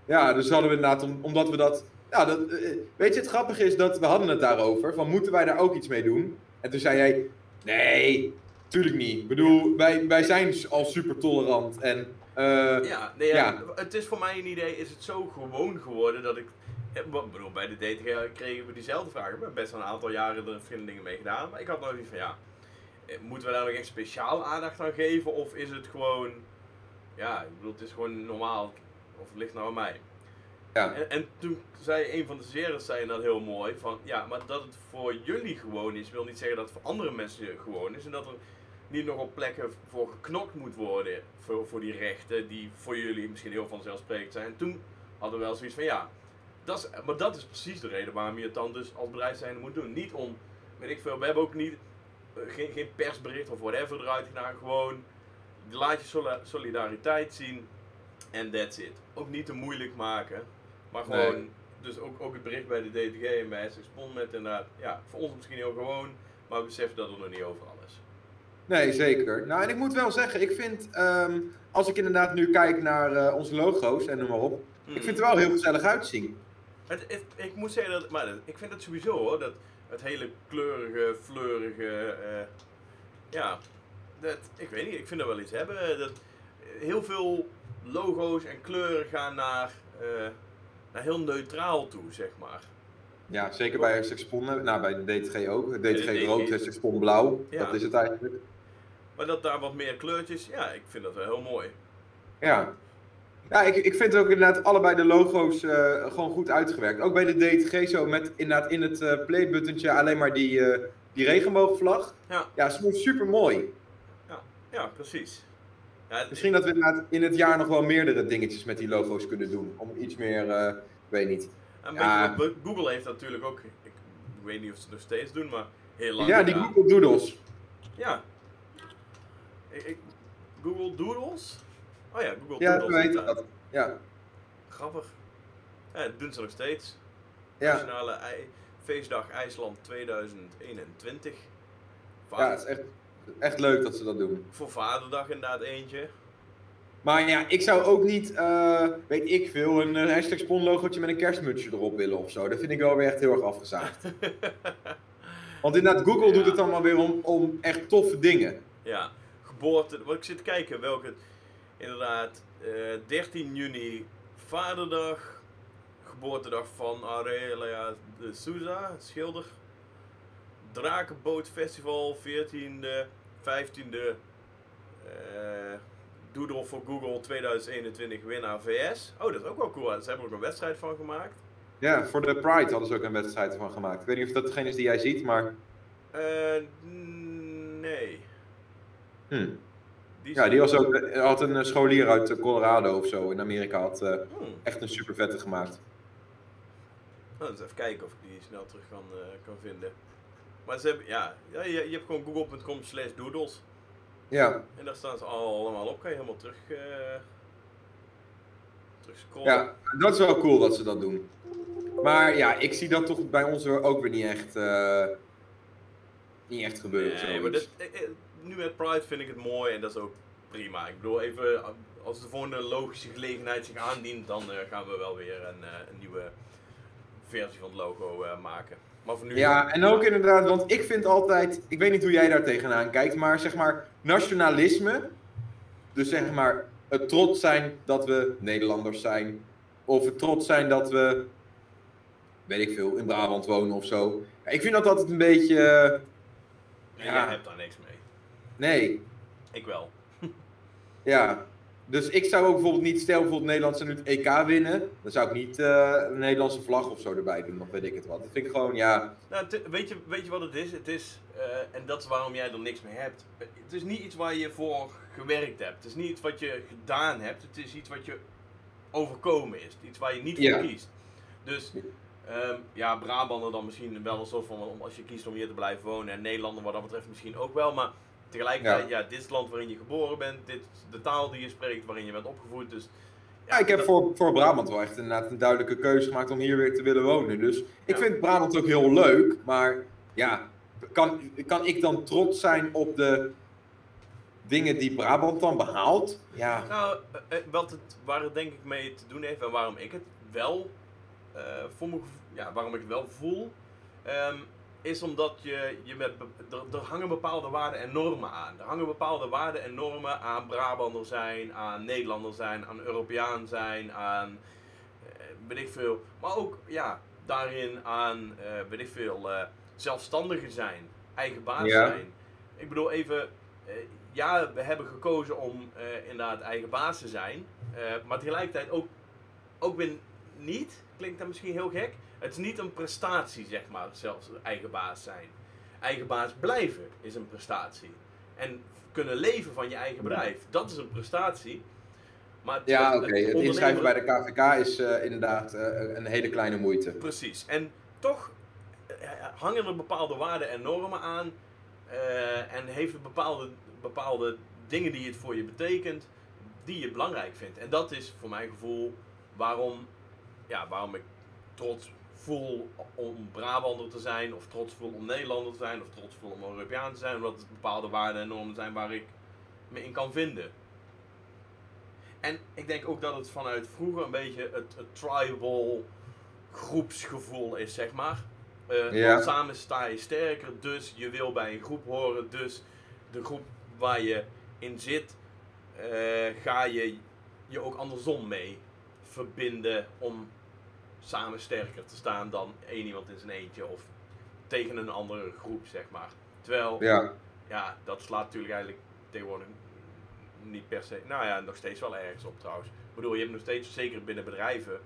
Speaker 2: ja, dus hadden we inderdaad, om- omdat we dat... Ja, dat, eh, weet je, het grappige is dat we hadden het daarover, van moeten wij daar ook iets mee doen? En toen zei jij, nee, tuurlijk niet. Ik bedoel, wij, wij zijn al super tolerant en... eh,
Speaker 1: Ja, nee, ja,
Speaker 2: Ja.
Speaker 1: het is voor mij een idee, is het zo gewoon geworden dat ik... Ik bedoel, bij de DTG kregen we diezelfde vragen. We hebben best wel een aantal jaren er verschillende dingen mee gedaan. Maar ik had nog iets van, ja, eh, moeten we daar nog echt speciaal aandacht aan geven? Of is het gewoon, ja, ik bedoel, het is gewoon normaal. Of het ligt nou aan mij. En, en toen zei een van de series zei dat heel mooi, van ja, maar dat het voor jullie gewoon is, wil niet zeggen dat het voor andere mensen gewoon is. En dat er niet nog op plekken voor geknokt moet worden voor, voor die rechten die voor jullie misschien heel vanzelfsprekend zijn. En toen hadden we wel zoiets van ja, dat is, maar dat is precies de reden waarom je het dan dus als bedrijf zijn moet doen. Niet om, weet ik veel, we hebben ook niet, eh, geen, geen persbericht of whatever eruit gedaan, gewoon laat je solidariteit zien en that's it. Ook niet te moeilijk maken, maar gewoon,
Speaker 2: Nee.
Speaker 1: dus ook, ook het bericht bij de DTG en bij SX Pond met inderdaad, ja, voor ons misschien heel gewoon, maar we beseffen dat het nog niet overal is.
Speaker 2: Nee, zeker. Nou, en ik moet wel zeggen, ik vind, ehm, als ik inderdaad nu kijk naar eh, onze logo's en noem maar op, ik vind het er wel heel gezellig uitzien.
Speaker 1: Het, het- ik moet zeggen dat, maar dat- ik vind het sowieso hoor, dat het hele kleurige, fleurige, eh, ja, dat, ik weet niet, ik vind dat wel iets hebben. Dat, heel veel logo's en kleuren gaan naar, eh, naar heel neutraal toe, zeg maar.
Speaker 2: Ja, zeker bij Sexpon, nou bij de DTG ook. DTG
Speaker 1: DTG.
Speaker 2: rood, Sexpon blauw.
Speaker 1: Ja.
Speaker 2: Dat is het eigenlijk.
Speaker 1: Maar dat daar wat meer kleurtjes, ja, ik vind dat wel heel mooi.
Speaker 2: Ja. Ja, ik, ik vind ook inderdaad allebei de logo's eh, gewoon goed uitgewerkt. Ook bij de DTG zo met inderdaad in het eh playbuttentje alleen maar die, eh, die regenboogvlag.
Speaker 1: Ja.
Speaker 2: Ja, super mooi.
Speaker 1: Ja, precies. Ja,
Speaker 2: Misschien dat we in het jaar nog wel meerdere dingetjes met die logo's kunnen doen. Om iets meer, ik weet niet. ja.
Speaker 1: beetje Google heeft natuurlijk ook, ik, weet niet of ze het nog steeds doen, maar heel lang
Speaker 2: Ja, die
Speaker 1: gedaan.
Speaker 2: Google Doodles.
Speaker 1: Ja. Ik, ik- Google Doodles? Oh ja, Google
Speaker 2: Ja,
Speaker 1: Doodles. inderdaad.
Speaker 2: dat. Ja,
Speaker 1: Grappig. Ja, dat doen ze nog steeds.
Speaker 2: ja.
Speaker 1: Nationale Feestdag IJsland 2021.
Speaker 2: ja het is echt, echt leuk dat ze dat doen.
Speaker 1: Voor Vaderdag inderdaad eentje.
Speaker 2: Maar ja, ik zou ook niet, eh, weet ik veel, een uh, hashtag met een kerstmutsje erop willen of zo. Dat vind ik wel weer echt heel erg afgezaagd. Want inderdaad, Google
Speaker 1: Ja.
Speaker 2: doet het dan maar weer om, om echt toffe dingen.
Speaker 1: ja, geboorte. Wat ik zit te kijken, welke. Inderdaad, eh 13 juni Vaderdag. Geboortedag van Aurelia de Souza, schilder. Drakenbootfestival, 14e, 15e. eh Doodle voor Google 2021 winnaar VS. Oh, dat is ook wel cool. Ze hebben er ook een wedstrijd van gemaakt.
Speaker 2: Ja, voor de Pride hadden ze ook een wedstrijd ervan gemaakt. Ik weet niet of dat degene is die jij ziet, maar...
Speaker 1: Eh, nee.
Speaker 2: Hm.
Speaker 1: Die
Speaker 2: Ja, die was ook, had een eh, scholier uit Colorado of zo in Amerika. Had
Speaker 1: Hmm.
Speaker 2: echt een super vette gemaakt.
Speaker 1: Nou, eens even kijken of ik die snel terug kan, kan vinden. Maar ze hebben, ja, ja je, je hebt gewoon google.com slash doodles.
Speaker 2: Ja,
Speaker 1: En daar staan ze al allemaal op. Kan je helemaal terug, eh terug scrollen.
Speaker 2: ja, dat is wel cool dat ze dat doen. Maar ja, ik zie dat toch bij ons ook weer niet echt, eh, niet echt gebeuren.
Speaker 1: Nee, maar dit, eh, nu met Pride vind ik het mooi en dat is ook prima. Ik bedoel, even als de volgende logische gelegenheid zich aandient, dan gaan we wel weer een, een nieuwe versie van het logo maken. Maar voor nu.
Speaker 2: Ja, en ook inderdaad, want ik vind altijd, ik weet niet hoe jij daar tegenaan kijkt, maar zeg maar nationalisme, dus zeg maar het trots zijn dat we Nederlanders zijn, of het trots zijn dat we, weet ik veel, in Brabant wonen of zo. Ja, ik vind dat altijd een beetje, eh,
Speaker 1: En
Speaker 2: ja.
Speaker 1: jij hebt daar niks mee.
Speaker 2: nee,
Speaker 1: Ik wel.
Speaker 2: ja. Dus ik zou ook bijvoorbeeld niet, stel bijvoorbeeld Nederland zou nu het EK winnen, dan zou ik niet eh, een Nederlandse vlag of zo erbij doen, of weet ik het wat. Dat vind ik gewoon, ja,
Speaker 1: Nou, weet, je, weet je wat het is? Het is, eh, en dat is waarom jij er niks mee hebt. Het is niet iets waar je voor gewerkt hebt. Het is niet iets wat je gedaan hebt. Het is iets wat je overkomen is. Iets waar je niet voor
Speaker 2: Ja.
Speaker 1: kiest. Dus ehm, ja, Brabander dan misschien wel een soort van, om- als je kiest om hier te blijven wonen. En Nederlander wat dat betreft misschien ook wel. Maar tegelijkertijd, ja. dit is het land waarin je geboren bent. Dit is de taal die je spreekt, waarin je bent opgevoed. Dus
Speaker 2: Ja, ik heb
Speaker 1: dat-
Speaker 2: voor, voor Brabant wel echt inderdaad een duidelijke keuze gemaakt om hier weer te willen wonen. Dus ik
Speaker 1: Ja.
Speaker 2: vind Brabant ook heel leuk, maar ja, kan, kan ik dan trots zijn op de dingen die Brabant dan behaalt? Ja,
Speaker 1: Nou, eh, eh, wat het, waar het denk ik mee te doen heeft en waarom ik het wel eh, voor me, ja, waarom ik het wel voel, ehm, is omdat je, je met, er, er hangen bepaalde waarden en normen aan. Er hangen bepaalde waarden en normen aan Brabander zijn, aan Nederlander zijn, aan Europeaan zijn, aan eh, weet ik veel. Maar ook ja, daarin aan eh weet ik veel, eh zelfstandigen zijn, eigen baas
Speaker 2: Ja.
Speaker 1: zijn. Ik bedoel even, ja, we hebben gekozen om inderdaad eigen baas te zijn, maar tegelijkertijd ook, ook weer niet, klinkt dat misschien heel gek. Het is niet een prestatie, zeg maar, zelfs eigen baas zijn. Eigen baas blijven is een prestatie. En kunnen leven van je eigen bedrijf, dat is een prestatie. Maar het-
Speaker 2: ja
Speaker 1: het
Speaker 2: oké. Het
Speaker 1: ondernemen-
Speaker 2: inschrijven bij de KVK is eh, inderdaad eh, een hele kleine moeite.
Speaker 1: Precies. En toch eh, hangen er bepaalde waarden en normen aan. en heeft het bepaalde, bepaalde dingen die het voor je betekent, die je belangrijk vindt. En dat is voor mijn gevoel waarom, ja, waarom ik trots voel om Brabander te zijn, of trots voel om Nederlander te zijn, of trots voel om Europeaan te zijn, omdat het bepaalde waarden en normen zijn waar ik me in kan vinden. En ik denk ook dat het vanuit vroeger een beetje het, het tribal groepsgevoel is, zeg maar.
Speaker 2: Ja.
Speaker 1: want samen sta je sterker, dus je wil bij een groep horen, dus de groep waar je in zit, eh, ga je je ook andersom mee verbinden om samen sterker te staan dan één iemand in zijn eentje of tegen een andere groep, zeg maar. Terwijl, ja,
Speaker 2: Ja,
Speaker 1: dat slaat natuurlijk eigenlijk tegenwoordig niet per se, nou ja, nog steeds wel ergens op trouwens. Ik bedoel, je hebt nog steeds, zeker binnen bedrijven,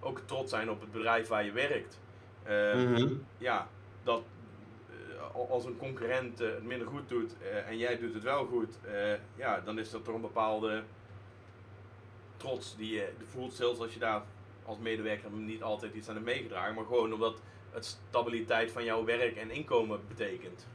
Speaker 1: ook trots zijn op het bedrijf waar je werkt. Eh,
Speaker 2: Mhm.
Speaker 1: ja, dat eh, als een concurrent eh, het minder goed doet eh, en jij doet het wel goed, ja, dan is dat toch een bepaalde trots die je voelt, zelfs als je daar als medewerker niet altijd iets aan hebt meegedragen, maar gewoon omdat het stabiliteit van jouw werk en inkomen betekent.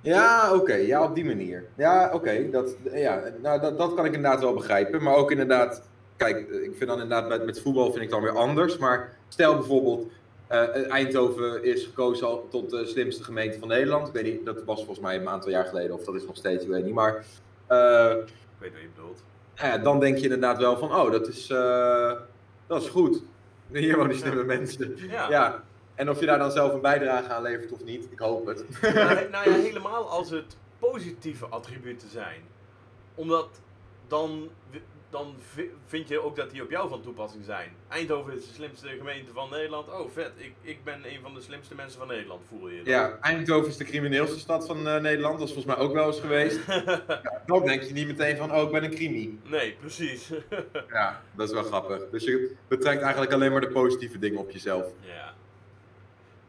Speaker 2: Ja, oké. Ja, op die manier. Ja, oké. Dat, ja, nou, dat, dat kan ik inderdaad wel begrijpen. Maar ook inderdaad, kijk, ik vind dan inderdaad met, met voetbal vind ik dan weer anders. Maar stel bijvoorbeeld, eh, Eindhoven is gekozen al tot de slimste gemeente van Nederland. Ik weet niet, dat was volgens mij een aantal jaar geleden, of dat is nog steeds, ik weet niet. Maar eh,
Speaker 1: Ik weet wat je bedoelt.
Speaker 2: ja, dan denk je inderdaad wel van, oh, dat is, eh, dat is goed. Hier wonen slimme mensen.
Speaker 1: Ja.
Speaker 2: Ja. En of je daar dan zelf een bijdrage aan levert of niet, ik hoop het.
Speaker 1: nou, nou ja, helemaal als het positieve attributen zijn. Omdat dan, dan vi- vind je ook dat die op jou van toepassing zijn. Eindhoven is de slimste gemeente van Nederland. Oh, vet. Ik, ik ben een van de slimste mensen van Nederland, voel je?
Speaker 2: Ja, Eindhoven is de crimineelste stad van eh, Nederland. Dat is volgens mij ook wel eens geweest. Ja, dan denk je niet meteen van, oh, ik ben een crimi.
Speaker 1: nee, precies.
Speaker 2: Ja, dat is wel grappig. Dus je betrekt eigenlijk alleen maar de positieve dingen op jezelf.
Speaker 1: ja.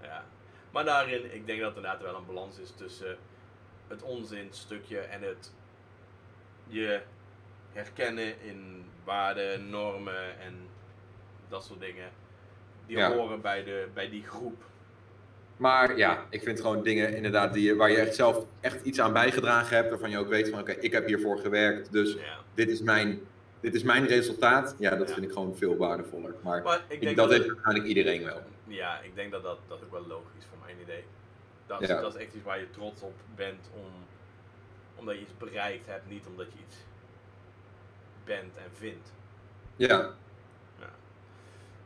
Speaker 1: ja. Maar daarin, ik denk dat er inderdaad wel een balans is tussen het onzinstukje en het je herkennen in waarden, normen en dat soort dingen. Die
Speaker 2: Ja.
Speaker 1: horen bij, de, bij die groep.
Speaker 2: Maar ja, ik vind gewoon dingen inderdaad die, waar je echt zelf echt iets aan bijgedragen hebt. Waarvan je ook weet van, oké, ik heb hiervoor gewerkt. Dus
Speaker 1: Ja.
Speaker 2: dit is mijn, dit is mijn resultaat. Ja, dat
Speaker 1: Ja.
Speaker 2: vind ik gewoon veel waardevoller. Maar
Speaker 1: Maar ik
Speaker 2: ik,
Speaker 1: denk
Speaker 2: dat
Speaker 1: dat,
Speaker 2: heeft waarschijnlijk iedereen wel.
Speaker 1: ja, ik denk dat dat, dat ook wel logisch is voor mijn idee. Dat, is-
Speaker 2: Ja.
Speaker 1: dat is echt iets waar je trots op bent om, omdat je iets bereikt hebt, niet omdat je iets bent en vindt.
Speaker 2: Ja.
Speaker 1: Ja.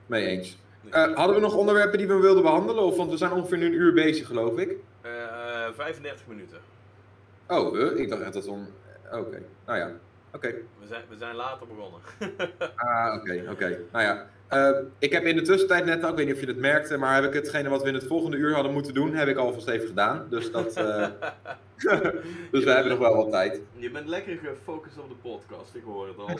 Speaker 2: Mee eens. Eh, hadden we nog onderwerpen die we wilden behandelen? Of, want we zijn ongeveer nu een uur bezig, geloof ik.
Speaker 1: eh, 35 minuten.
Speaker 2: Oh, eh, ik dacht echt dat we... om- Oké, nou ja. Oké.
Speaker 1: We zijn, we zijn later begonnen.
Speaker 2: Ah, oké, oké. Nou ja. Eh, ik heb in de tussentijd net, ook, ik weet niet of je het merkte, maar heb ik hetgene wat we in het volgende uur hadden moeten doen, heb ik alvast even gedaan. Dus, dat, eh, dus we hebben nog wel wat tijd.
Speaker 1: Je bent lekker gefocust op de podcast, ik hoor het al.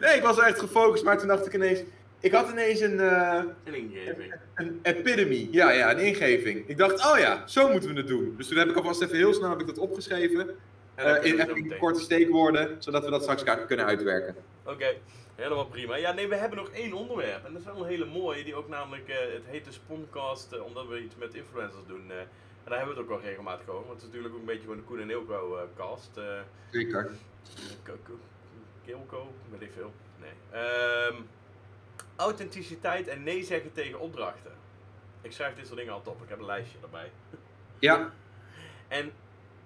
Speaker 2: Nee, ik was echt gefocust, maar toen dacht ik ineens, ik had ineens een, eh,
Speaker 1: Een ingeving.
Speaker 2: een epidemie. Ja, ja, een ingeving. Ik dacht, oh ja, zo moeten we het doen. Dus toen heb ik alvast even heel snel heb ik dat opgeschreven. Eh, in, korte steekwoorden, zodat we dat straks kunnen uitwerken.
Speaker 1: Oké, helemaal prima. Ja, nee, we hebben nog één onderwerp. En dat is wel een hele mooie, die ook namelijk, eh, het heet de Sponcast, eh, omdat we iets met influencers doen. en daar hebben we het ook wel regelmatig over, want het is natuurlijk ook een beetje van de Koen en eh, cast.
Speaker 2: Zeker.
Speaker 1: Kilko, weet ik veel. Nee. Ehm, authenticiteit en nee zeggen tegen opdrachten. Ik schrijf dit soort dingen altijd op, ik heb een lijstje erbij.
Speaker 2: Ja,
Speaker 1: En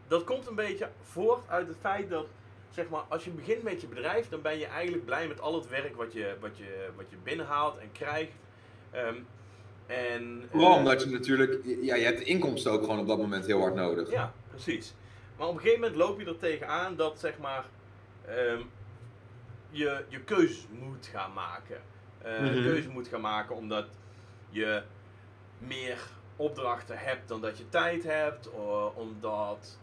Speaker 1: dat komt een beetje voort uit het feit dat, zeg maar, als je begint met je bedrijf, dan ben je eigenlijk blij met al het werk wat je, wat je, wat je binnenhaalt en krijgt. Ehm, en,
Speaker 2: vooral
Speaker 1: eh,
Speaker 2: omdat je natuurlijk, ja, je hebt de inkomsten ook gewoon op dat moment heel hard nodig.
Speaker 1: Ja, precies. Maar op een gegeven moment loop je er tegenaan dat, zeg maar, ehm, je, je keuzes moet gaan maken. Eh
Speaker 2: Mhm.
Speaker 1: Keuze moet gaan maken omdat je meer opdrachten hebt dan dat je tijd hebt. omdat,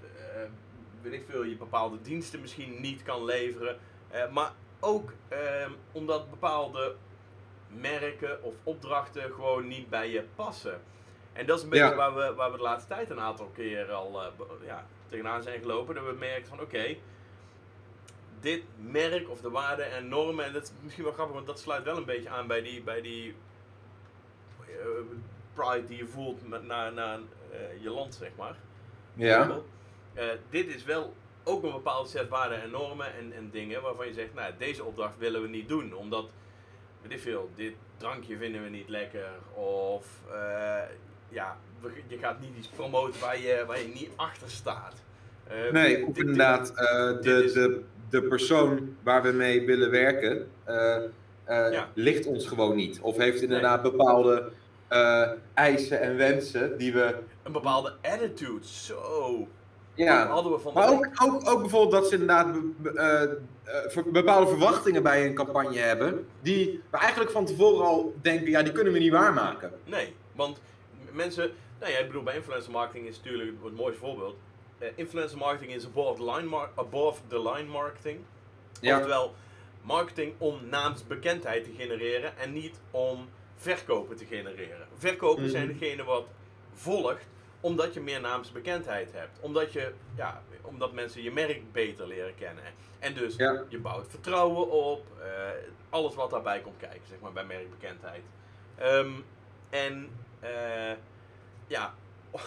Speaker 1: weet ik veel, je bepaalde diensten misschien niet kan leveren. Eh, maar ook ehm, omdat bepaalde merken of opdrachten gewoon niet bij je passen. En dat is een beetje
Speaker 2: Ja.
Speaker 1: waar, we, waar we de laatste tijd een aantal keer al eh, ja, tegenaan zijn gelopen. Dat we merken van oké, dit merk of de waarden en normen, en dat is misschien wel grappig, want dat sluit wel een beetje aan bij die, bij die pride die je voelt met, naar, naar eh, je land, zeg maar.
Speaker 2: Ja,
Speaker 1: Eh, dit is wel ook een bepaalde set waarden en normen en, en dingen waarvan je zegt, nou, deze opdracht willen we niet doen, omdat, weet ik veel, dit drankje vinden we niet lekker, of eh, ja, je gaat niet iets promoten waar je, waar je niet achter staat.
Speaker 2: Nee,
Speaker 1: dit-
Speaker 2: of
Speaker 1: dit-
Speaker 2: inderdaad,
Speaker 1: dit
Speaker 2: de,
Speaker 1: is-
Speaker 2: de, de persoon waar we mee willen werken,
Speaker 1: Ja.
Speaker 2: ligt ons gewoon niet. Of heeft inderdaad bepaalde eh, eisen en wensen die we,
Speaker 1: Een bepaalde attitude, zo.
Speaker 2: Ja,
Speaker 1: hadden we van
Speaker 2: Maar ook, ook, ook bijvoorbeeld dat ze inderdaad be- be- eh, eh, bepaalde verwachtingen bij een campagne hebben, die we eigenlijk van tevoren al denken, ja, die kunnen we niet waarmaken.
Speaker 1: Nee, want mensen, nou ja, ik bedoel, bij influencer marketing is natuurlijk het mooiste voorbeeld. Eh, influencer marketing is above the line, mar- above the line marketing.
Speaker 2: Ja.
Speaker 1: Oftewel, marketing om naamsbekendheid te genereren en niet om verkopen te genereren. Verkopen zijn degene wat volgt omdat je meer naamsbekendheid hebt. Omdat, je, ja, omdat mensen je merk beter leren kennen. En dus
Speaker 2: Ja.
Speaker 1: je bouwt vertrouwen op, eh, alles wat daarbij komt kijken, zeg maar, bij merkbekendheid. Ehm, en eh, ja, op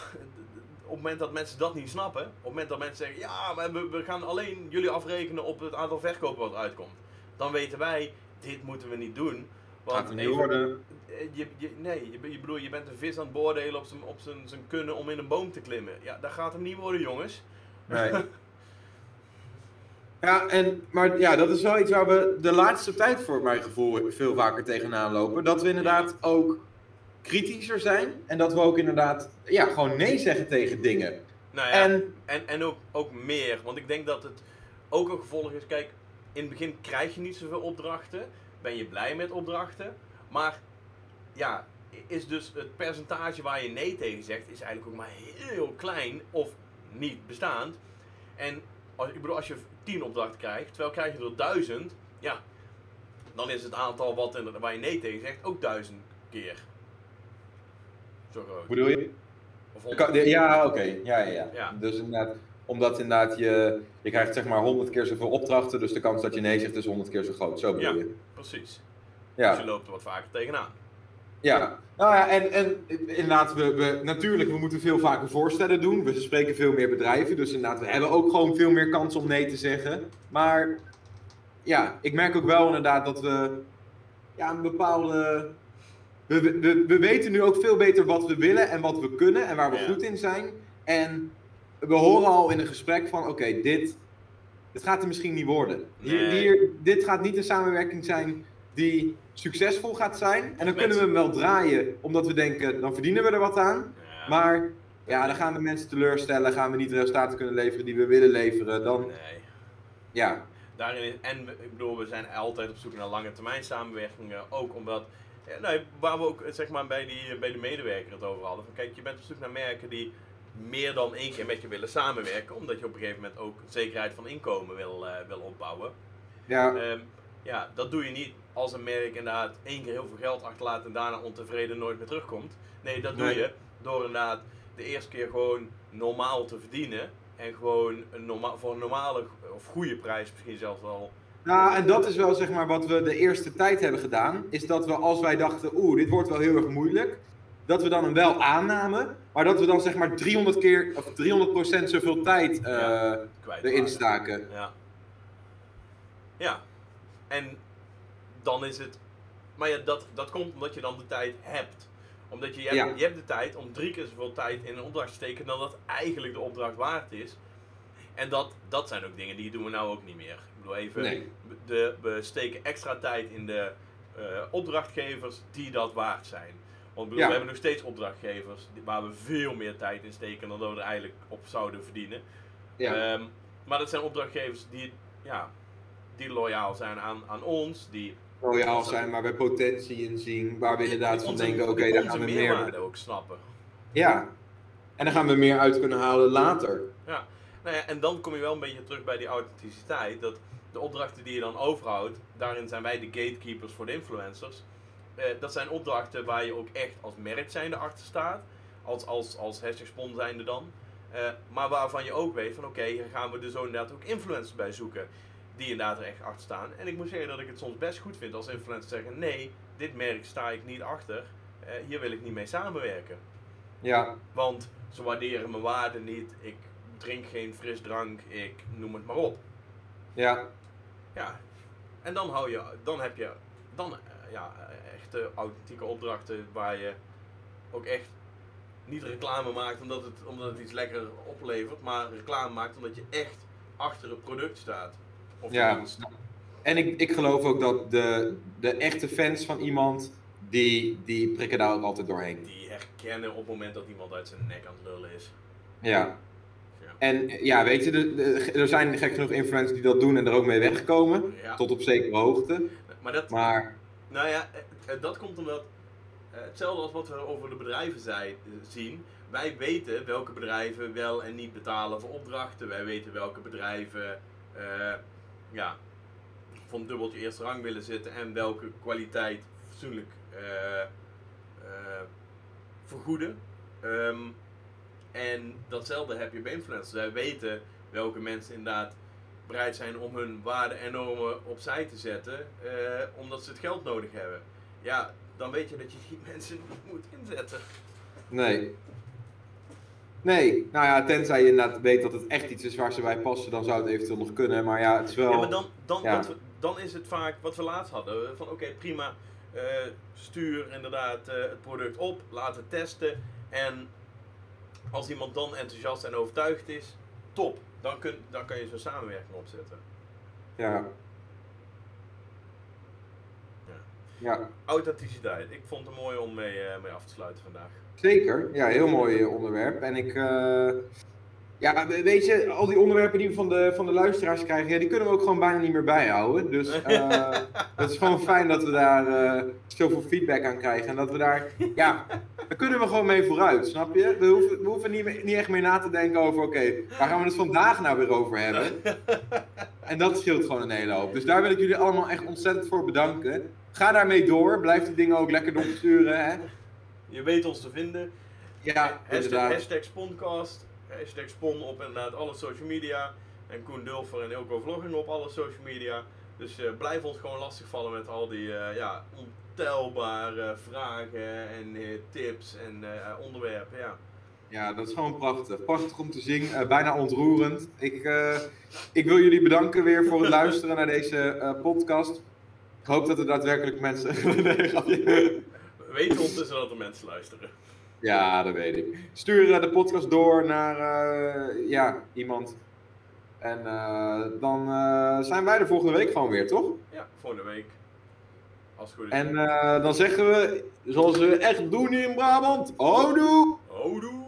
Speaker 1: het moment dat mensen dat niet snappen, op het moment dat mensen zeggen, ja, maar we, we gaan alleen jullie afrekenen op het aantal verkopen wat uitkomt, dan weten wij, dit moeten we niet doen. Want
Speaker 2: Gaat niet worden.
Speaker 1: eh, Je, je, nee, je, je, bedoel, je bent een vis aan het beoordelen op zijn, op zijn, zijn kunnen om in een boom te klimmen. Ja, dat gaat hem niet worden, jongens.
Speaker 2: Nee. Ja, en, maar ja, dat is wel iets waar we de laatste tijd voor mijn gevoel veel vaker tegenaan lopen. Dat we inderdaad ook kritischer zijn. En dat we ook inderdaad ja, gewoon nee zeggen tegen dingen.
Speaker 1: Nou ja,
Speaker 2: En
Speaker 1: En, en ook, ook meer, want ik denk dat het ook een gevolg is. Kijk, in het begin krijg je niet zoveel opdrachten. Ben je blij met opdrachten. Maar ja, is dus het percentage waar je nee tegen zegt, is eigenlijk ook maar heel klein of niet bestaand. En als, ik bedoel, als je 10 opdrachten krijgt, terwijl krijg je er 1000, ja, dan is het aantal wat waar je nee tegen zegt ook 1000 keer. Zo groot.
Speaker 2: Bedoel je?
Speaker 1: Of
Speaker 2: Kan-
Speaker 1: 100.
Speaker 2: Ja, oké. Ja, ja, ja.
Speaker 1: Ja.
Speaker 2: Dus inderdaad, omdat inderdaad je, je krijgt zeg maar 100 keer zoveel opdrachten, dus de kans dat je nee zegt is 100 keer zo groot. Zo bedoel
Speaker 1: Ja.
Speaker 2: je.
Speaker 1: Precies.
Speaker 2: Ja.
Speaker 1: Dus je loopt er wat vaker tegenaan.
Speaker 2: Ja, nou ja, en, en inderdaad, we, we, natuurlijk, we moeten veel vaker voorstellen doen. We spreken veel meer bedrijven, dus inderdaad, we hebben ook gewoon veel meer kans om nee te zeggen. Maar ja, ik merk ook wel inderdaad dat we ja, een bepaalde... We, we, we- we weten nu ook veel beter wat we willen en wat we kunnen en waar we
Speaker 1: Ja.
Speaker 2: goed in zijn. En we horen al in een gesprek van, oké, dit, dit gaat er misschien niet worden. Hier,
Speaker 1: Nee.
Speaker 2: hier, dit gaat niet een samenwerking zijn die succesvol gaat zijn. En dan kunnen we hem wel draaien, omdat we denken, dan verdienen we er wat aan.
Speaker 1: Ja.
Speaker 2: Maar ja, dan gaan we mensen teleurstellen, gaan we niet de resultaten kunnen leveren die we willen leveren. Dan,
Speaker 1: Nee.
Speaker 2: ja,
Speaker 1: Daarin is, en ik bedoel, we zijn altijd op zoek naar lange termijn samenwerkingen. Ook omdat, nou, waar we ook zeg maar, bij, die, bij de medewerker het over hadden. Van, kijk, je bent op zoek naar merken die meer dan één keer met je willen samenwerken. Omdat je op een gegeven moment ook zekerheid van inkomen wil, eh, wil opbouwen.
Speaker 2: ja,
Speaker 1: Ehm, ja, dat doe je niet als een merk inderdaad één keer heel veel geld achterlaat en daarna ontevreden nooit meer terugkomt. Nee, dat doe
Speaker 2: Nee.
Speaker 1: je door inderdaad de eerste keer gewoon normaal te verdienen. En gewoon een norma voor een normale of goede prijs misschien zelfs wel.
Speaker 2: Nou, en dat is wel zeg maar wat we de eerste tijd hebben gedaan. Is dat we als wij dachten, oeh, dit wordt wel heel erg moeilijk. Dat we dan hem wel aannamen. Maar dat we dan zeg maar 300 keer of 300% zoveel tijd eh,
Speaker 1: Ja. Kwijt
Speaker 2: erin staken.
Speaker 1: Ja. Ja. En dan is het. Maar ja, dat, dat komt omdat je dan de tijd hebt. Omdat je, je, hebt, je hebt de tijd om drie keer zoveel tijd in een opdracht te steken dan dat eigenlijk de opdracht waard is. En dat, dat zijn ook dingen die doen we nou ook niet meer. Ik bedoel even,
Speaker 2: Nee.
Speaker 1: de, we steken extra tijd in de eh, opdrachtgevers die dat waard zijn. Want ik bedoel,
Speaker 2: Ja.
Speaker 1: we hebben nog steeds opdrachtgevers waar we veel meer tijd in steken dan dat we er eigenlijk op zouden verdienen.
Speaker 2: Ja.
Speaker 1: Ehm, maar dat zijn opdrachtgevers die, ja, die loyaal zijn aan, aan ons. Die
Speaker 2: Loyaal zijn, maar bij potentie inzien. Waar we inderdaad van denken, oké,
Speaker 1: die
Speaker 2: daar gaan we meer...
Speaker 1: ook snappen.
Speaker 2: Ja. En dan gaan we meer uit kunnen halen later.
Speaker 1: Ja. Nou ja, en dan kom je wel een beetje terug bij die authenticiteit. Dat de opdrachten die je dan overhoudt, daarin zijn wij de gatekeepers voor de influencers. Eh, dat zijn opdrachten waar je ook echt als merk zijnde achter staat. Als, als, als hashtag spon zijnde dan. Eh, maar waarvan je ook weet van oké, hier gaan we dus zo inderdaad ook influencers bij zoeken. Die inderdaad er echt achter staan. En ik moet zeggen dat ik het soms best goed vind als influencers zeggen nee, dit merk sta ik niet achter. Eh, hier wil ik niet mee samenwerken.
Speaker 2: Ja.
Speaker 1: Want ze waarderen mijn waarde niet. Ik drink geen frisdrank. Ik noem het maar op.
Speaker 2: Ja.
Speaker 1: Ja. En dan hou je, dan heb je, dan ja, eh, echte authentieke opdrachten waar je ook echt niet reclame maakt omdat het, omdat het iets lekker oplevert, maar reclame maakt omdat je echt achter het product staat. Of
Speaker 2: Ja.
Speaker 1: staat.
Speaker 2: En ik, ik geloof ook dat de, de echte fans van iemand, die, die prikken daar ook altijd doorheen.
Speaker 1: die herkennen op het moment dat iemand uit zijn nek aan het lullen is.
Speaker 2: Ja.
Speaker 1: Ja.
Speaker 2: En ja, weet je, de- er zijn gek genoeg influencers die dat doen en er ook mee wegkomen.
Speaker 1: Ja.
Speaker 2: Tot op zekere hoogte.
Speaker 1: Maar dat,
Speaker 2: Maar
Speaker 1: Nou ja, eh, eh, dat komt omdat eh, hetzelfde als wat we over de bedrijven zei, zien. Wij weten welke bedrijven wel en niet betalen voor opdrachten. Wij weten welke bedrijven eh, ja, van dubbeltje eerste rang willen zitten en welke kwaliteit fatsoenlijk vergoeden. Ehm, en datzelfde heb je bij influencers. Wij weten welke mensen inderdaad bereid zijn om hun waarden en normen opzij te zetten, eh, omdat ze het geld nodig hebben. Ja, dan weet je dat je die mensen niet moet inzetten.
Speaker 2: nee. Nee, nou ja, tenzij je inderdaad weet dat het echt iets is waar ze bij passen, dan zou het eventueel nog kunnen. Maar ja, het is wel...
Speaker 1: Ja, maar dan, dan,
Speaker 2: ja.
Speaker 1: wat we- dan is het vaak wat we laatst hadden. Van oké, prima, eh, stuur inderdaad eh, het product op, laat het testen. En als iemand dan enthousiast en overtuigd is, top. Dan, kun, dan kan je zo'n samenwerking opzetten.
Speaker 2: Ja.
Speaker 1: Ja.
Speaker 2: Ja,
Speaker 1: Authenticiteit. Ik vond het mooi om mee, eh, mee af te sluiten vandaag.
Speaker 2: zeker. Ja, heel mooi eh, onderwerp. En ik, eh, Ja, we- weet je, al die onderwerpen die we van de, van de luisteraars krijgen, ja, die kunnen we ook gewoon bijna niet meer bijhouden. Dus eh, het is gewoon fijn dat we daar eh, zoveel feedback aan krijgen. En dat we daar, ja, daar kunnen we gewoon mee vooruit, snap je? We hoeven, we hoeven niet, niet echt meer na te denken over, oké, waar gaan we het vandaag nou weer over hebben? En dat scheelt gewoon een hele hoop. Dus daar wil ik jullie allemaal echt ontzettend voor bedanken. Ga daarmee door, blijf die dingen ook lekker doorsturen, hè?
Speaker 1: Je weet ons te vinden.
Speaker 2: Ja,
Speaker 1: hashtag,
Speaker 2: inderdaad.
Speaker 1: hashtag. Hashtag Spon op inderdaad alle social media. En Koen Dulfer en Ilko Vlogging op alle social media. Dus eh, blijf ons gewoon lastigvallen met al die eh, ja, ontelbare vragen en eh, tips en onderwerpen. Ja.
Speaker 2: Ja, dat is gewoon prachtig. Prachtig om te zien, bijna ontroerend. Ik, ik wil jullie bedanken weer voor het luisteren naar deze podcast. Ik hoop dat er daadwerkelijk mensen... Nee, grapje.
Speaker 1: We weten ondertussen dat er mensen luisteren.
Speaker 2: Ja, dat weet ik. Stuur eh, de podcast door naar eh, ja, iemand. En eh, dan zijn wij er volgende week gewoon weer, toch?
Speaker 1: Ja, volgende week. Als het goed is.
Speaker 2: En dan zeggen we, zoals we echt doen hier in Brabant, houdoe!
Speaker 1: Houdoe!